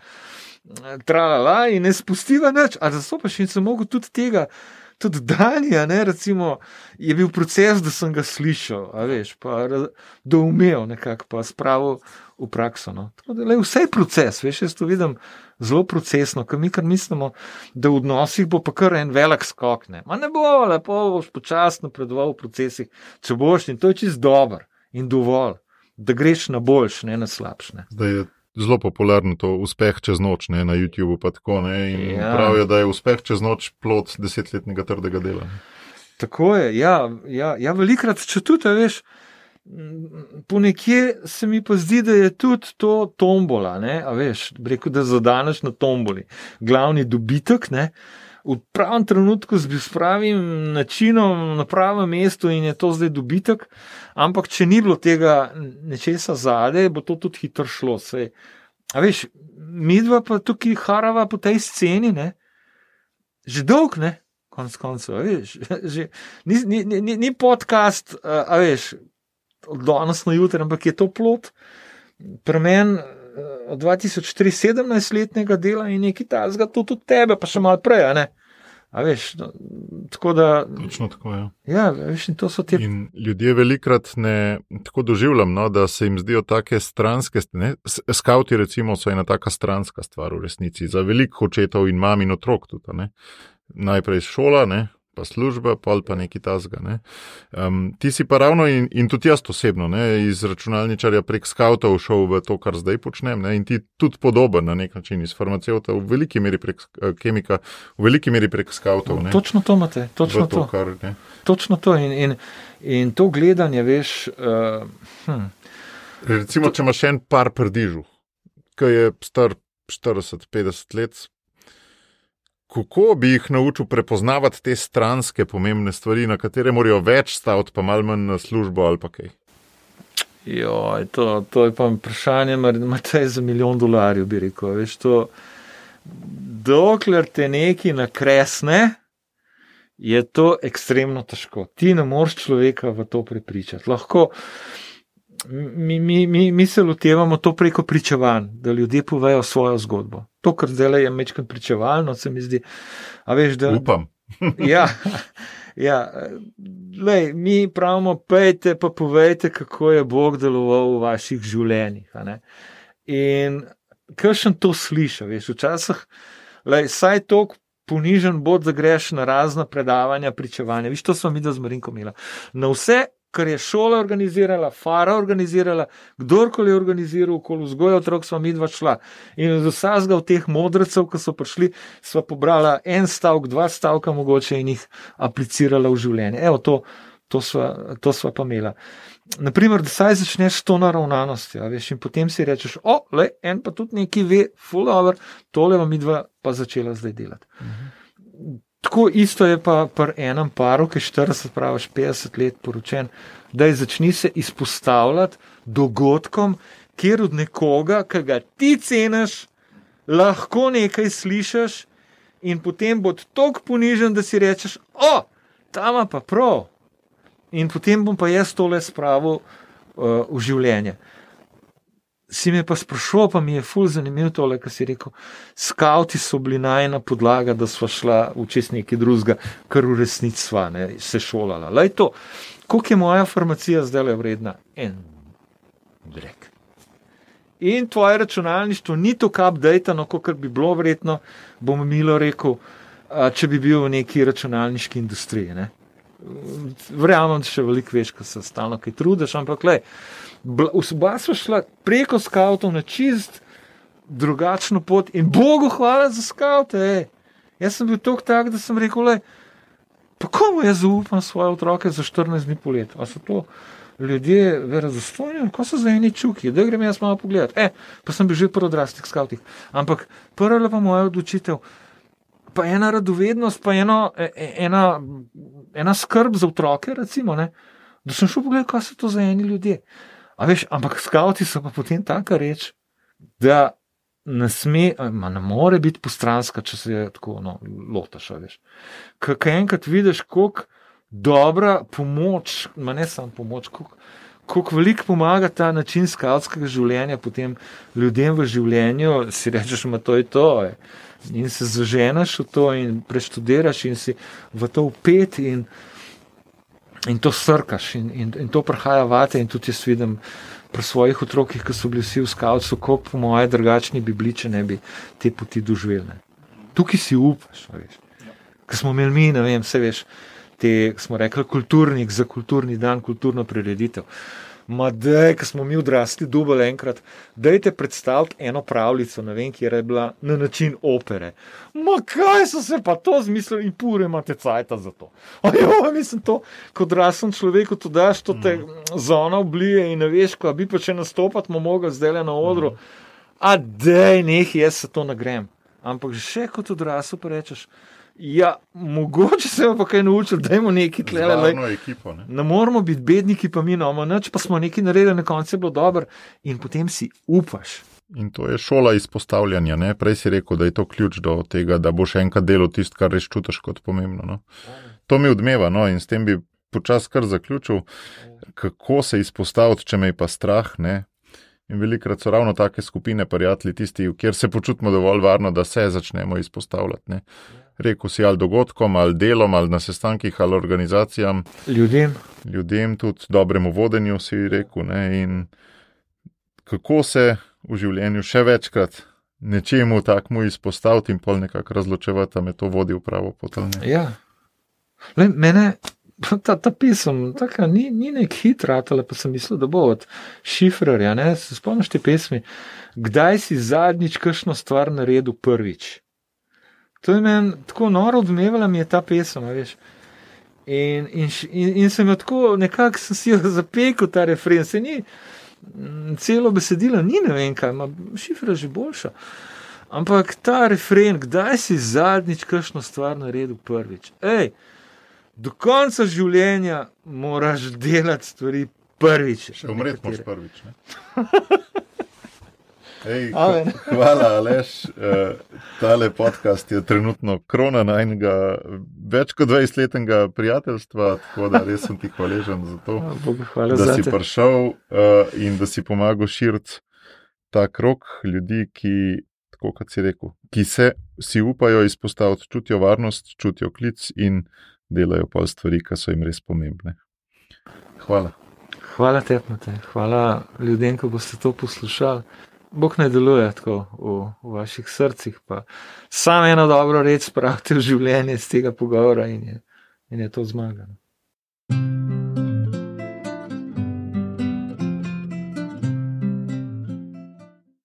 tralala in ne spustiva nič, a za so pa še in sem mogel tudi tega. Tudi Danja, ne, recimo, je bil proces, da sem ga slišal, veš, pa doumel nekako, pa spravil v prakso. No. Da, le, vse je proces, veš, jaz to vidim zelo procesno, ker mi kar mislimo, da v odnosih bo pa kar en velik skok. Ne, Ma ne bo, lepo boš počasno predoval v procesih, če boš in to je čist dober in dovolj, da greš na boljš, ne na slabš. Ne. Zdaj je zelo popularno to uspeh čez noč ne, na YouTubu. Tako, ja. Pravijo, da je uspeh čez noč plod desetletnega trdega dela. Ne. Tako je, ja, ja, ja velikrat če tudi, veš. Ponekje se mi pa zdi, da je tudi to tombola, ne, a veš, rekel, da zadaneš na tomboli. Glavni dobitek, ne, uh, v pravem trenutku z pravim načinom, na pravem mestu in je to zdaj dobitek. Ampak, če ni bilo tega nečesa zadaj, bo to tudi hitro šlo. Sej. A veš, mi dva pa tukaj harava po tej sceni, ne? že dolg, ne, konc koncev, veš, že, ni, ni, ni, ni podcast, a veš, od danes na jutro, ampak je to plot. Premen od 2017-letnega dela in nekaj tajnega, to tudi tebe, pa še malo prej. Veš, no, tako da. Točno tako je. Ja. ja, veš, in to so ti. In ljudje velikrat ne tako doživljam, no, da se jim zdijo take stranske. Skauti, recimo, so ena taka stranska stvar v resnici. Za veliko očetov in mam in otrok tudi. Najprej šola, ne, pa služba, pol pa neki tasga. Ne. Um, ti si pa ravno in, in tudi jaz osebno, ne, iz računalničarja prek skautov šel v to, kar zdaj počnem. Ne, in ti tudi podoben na nek način iz farmacevta, v veliki meri prek uh, kemika, v veliki meri prek skautov. Ne. Točno to imate, točno to. to. Kar, točno to in, in, in to gledanje, veš. Uh, hm. Recimo, če imaš en par prdižu, ki je star 40-50 let, Kako bi jih naučil prepoznavati te stranske pomembne stvari, na katere morajo več staviti, pa malo manj na službo ali pa kaj? Jo, to, to je pa vprašanje, ima te za milijon dolarjev, bi rekel. Veš, to, dokler te neki nakresne, je to ekstremno težko. Ti ne moreš človeka v to prepričati. Lahko mi, mi, mi, mi se lotevamo to preko pričevanj, da ljudje povejo svojo zgodbo. To, kar zdaj je mečkam pričevalno, se mi zdi. Veš, da, Upam. ja, Ja, lej, mi pravimo, pejte pa povejte, kako je Bog deloval v vaših življenjih. In kakšen to sliši, veš, včasih, lej, saj tok ponižen bod, da greš na razna predavanja, pričevanja. Viš, to smo mi, da z Marinko imeli. Na vse, kar je šola organizirala, fara organizirala, kdorkoli je organiziral, okoli vzgoja otrok, smo mi dva šla. In z vsega od teh modrecev, ki so prišli, smo pobrala en stavek, dva stavka mogoče in jih aplicirala v življenje. Evo, to, to sva, to sva pa imela. Naprimer, da saj začneš s to naravnanostjo, veš, in potem si rečeš, o, le, en pa tudi neki ve, full over, tole vam midva pa začela zdaj delati. Mhm. Tako isto je pa pri enem paru, ki je 40, praviš 50 let poročen, da je začni se izpostavljati dogodkom, kjer od nekoga, ki ga ti ceniš, lahko nekaj slišiš, in potem bo tako ponižen, da si rečeš, o, tam pa prav. In potem bom pa jaz tole spravil uh, v življenje si me pa sprašoval, pa mi je ful zanimivo tole, kar si rekel. Skauti so bili najna podlaga, da smo šla v čest nekaj drugega, kar v resnici sva, ne, se šolala. Lej to, koliko je moja farmacija zdaj le vredna? En drek. In tvoje računalništvo ni tako updated, kot bi bilo vredno, bom milo rekel, če bi bil v neki računalniški industriji. Ne. Verjamem, da še veliko veš, ko se stalno kaj trudiš, ampak le. Oba sva šla preko skavtov na čist drugačno pot in Bogu hvala za skavte. Jaz sem bil tako tak, da sem rekel, le, pa komu jaz zaupam svoje otroke za 14 dni po letu? A so to ljudje verozostojni, ko so za eni čuki, da grem jaz malo pogledat. E, pa sem bil že pri odraslih skavtih. Ampak prva je pa moja odločitev. Pa ena radovednost, pa eno, e, e, ena, ena skrb za otroke, recimo, ne? da sem šel pogledat, kaj so to za eni ljudje. Veš, ampak skavti so pa potem taka reč, da ne sme, ma ne more biti postranska, če se tako no, lotaš. Kaj enkrat vidiš, kako dobra pomoč, ma ne samo pomoč, kako veliko pomaga ta način skavtskega življenja potem ljudem v življenju, si rečeš, ma to je to. Je. In se zaženeš v to, in preštudiraš, in si v to upet. In, in to srkaš, in, in, in to prihaja vate. In tudi jaz vidim pri svojih otrokih, ki so bili vsi v skavcu, kako po moje drugačni bibliče ne bi te poti doživeli. Tukaj si upaš, veš. Ker smo imeli mi, ne vem, vse veš, te smo rekli, kulturnik za kulturni dan, kulturno prireditev. Ma da, ki smo mi odrasli, dubaj enkrat, dajte predstaviti eno pravljico, ne vem, kje je bila na način opere. Ma kaj so se pa to zmislili in pure imate cajta za to. Ajo, mislim, to, kot odraslen človek, to daš, to te mm. zona oblije in ne veš, ko bi pa če nastopati, mo mogel zdaj le na odru. Mm. A dej, nekaj, jaz se to nagrem. Ampak že kot odrasel pa rečeš. Ja, mogoče se bo kaj naučil, da imamo neki tlele. Ne? ne moramo biti bedniki, pa mi imamo noč, pa smo nekaj naredili, na koncu je bilo dobro in potem si upaš. In to je šola izpostavljanja. Ne? Prej si rekel, da je to ključ do tega, da boš enkrat delal tisto, kar res čutiš kot pomembno. No? To mi odmeva no? in s tem bi počasi kar zaključil, kako se izpostaviti, če me je pa strah. Ne? In velikrat so ravno take skupine, prijatelji, tisti, kjer se počutimo dovolj varno, da se začnemo izpostavljati. Ne? Rekel si ali dogodkom, ali delom, ali na sestankih, ali organizacijam. Ljudem. Ljudem, tudi dobremu vodenju, si rekel. Ne? In kako se v življenju še večkrat nečemu takmu izpostaviti in pol nekako razločevati, da me to vodi v pravo pot. Ja, Le, mene. Ta, ta pisem, tako ni, ni nek hitra, ali pa sem mislil, da bo od šifrarja. Spomniš te pesmi, kdaj si zadnjič kakšno stvar naredil prvič? To je meni tako noro odmevala, mi je ta pesem, veš. In, in, in, in sem jo tako nekako si jo zapekel, ta refren, se ni, celo besedilo ni ne vem kaj, ima šifra že boljša. Ampak ta refren, kdaj si zadnjič kakšno stvar naredil prvič? Ej, do konca življenja moraš delati stvari prvič. Še umreti moraš prvič. Ej, hvala, Aleš. Uh, tale podcast je trenutno krona najnega več kot 20-letnega prijateljstva, tako da res sem ti hvaležen za to, hvala da za si prišel uh, in da si pomagal širiti ta krok ljudi, ki, tako kot si rekel, ki se si upajo izpostaviti, čutijo varnost, čutijo klic in delajo pol stvari, ki so jim res pomembne. Hvala. Hvala tebi, hvala ljudem, ki boste to poslušali. Bog ne deluje tako v, v vaših srcih, pa samo eno dobro reč spravite v življenje iz tega pogovora in je, in je to zmagano.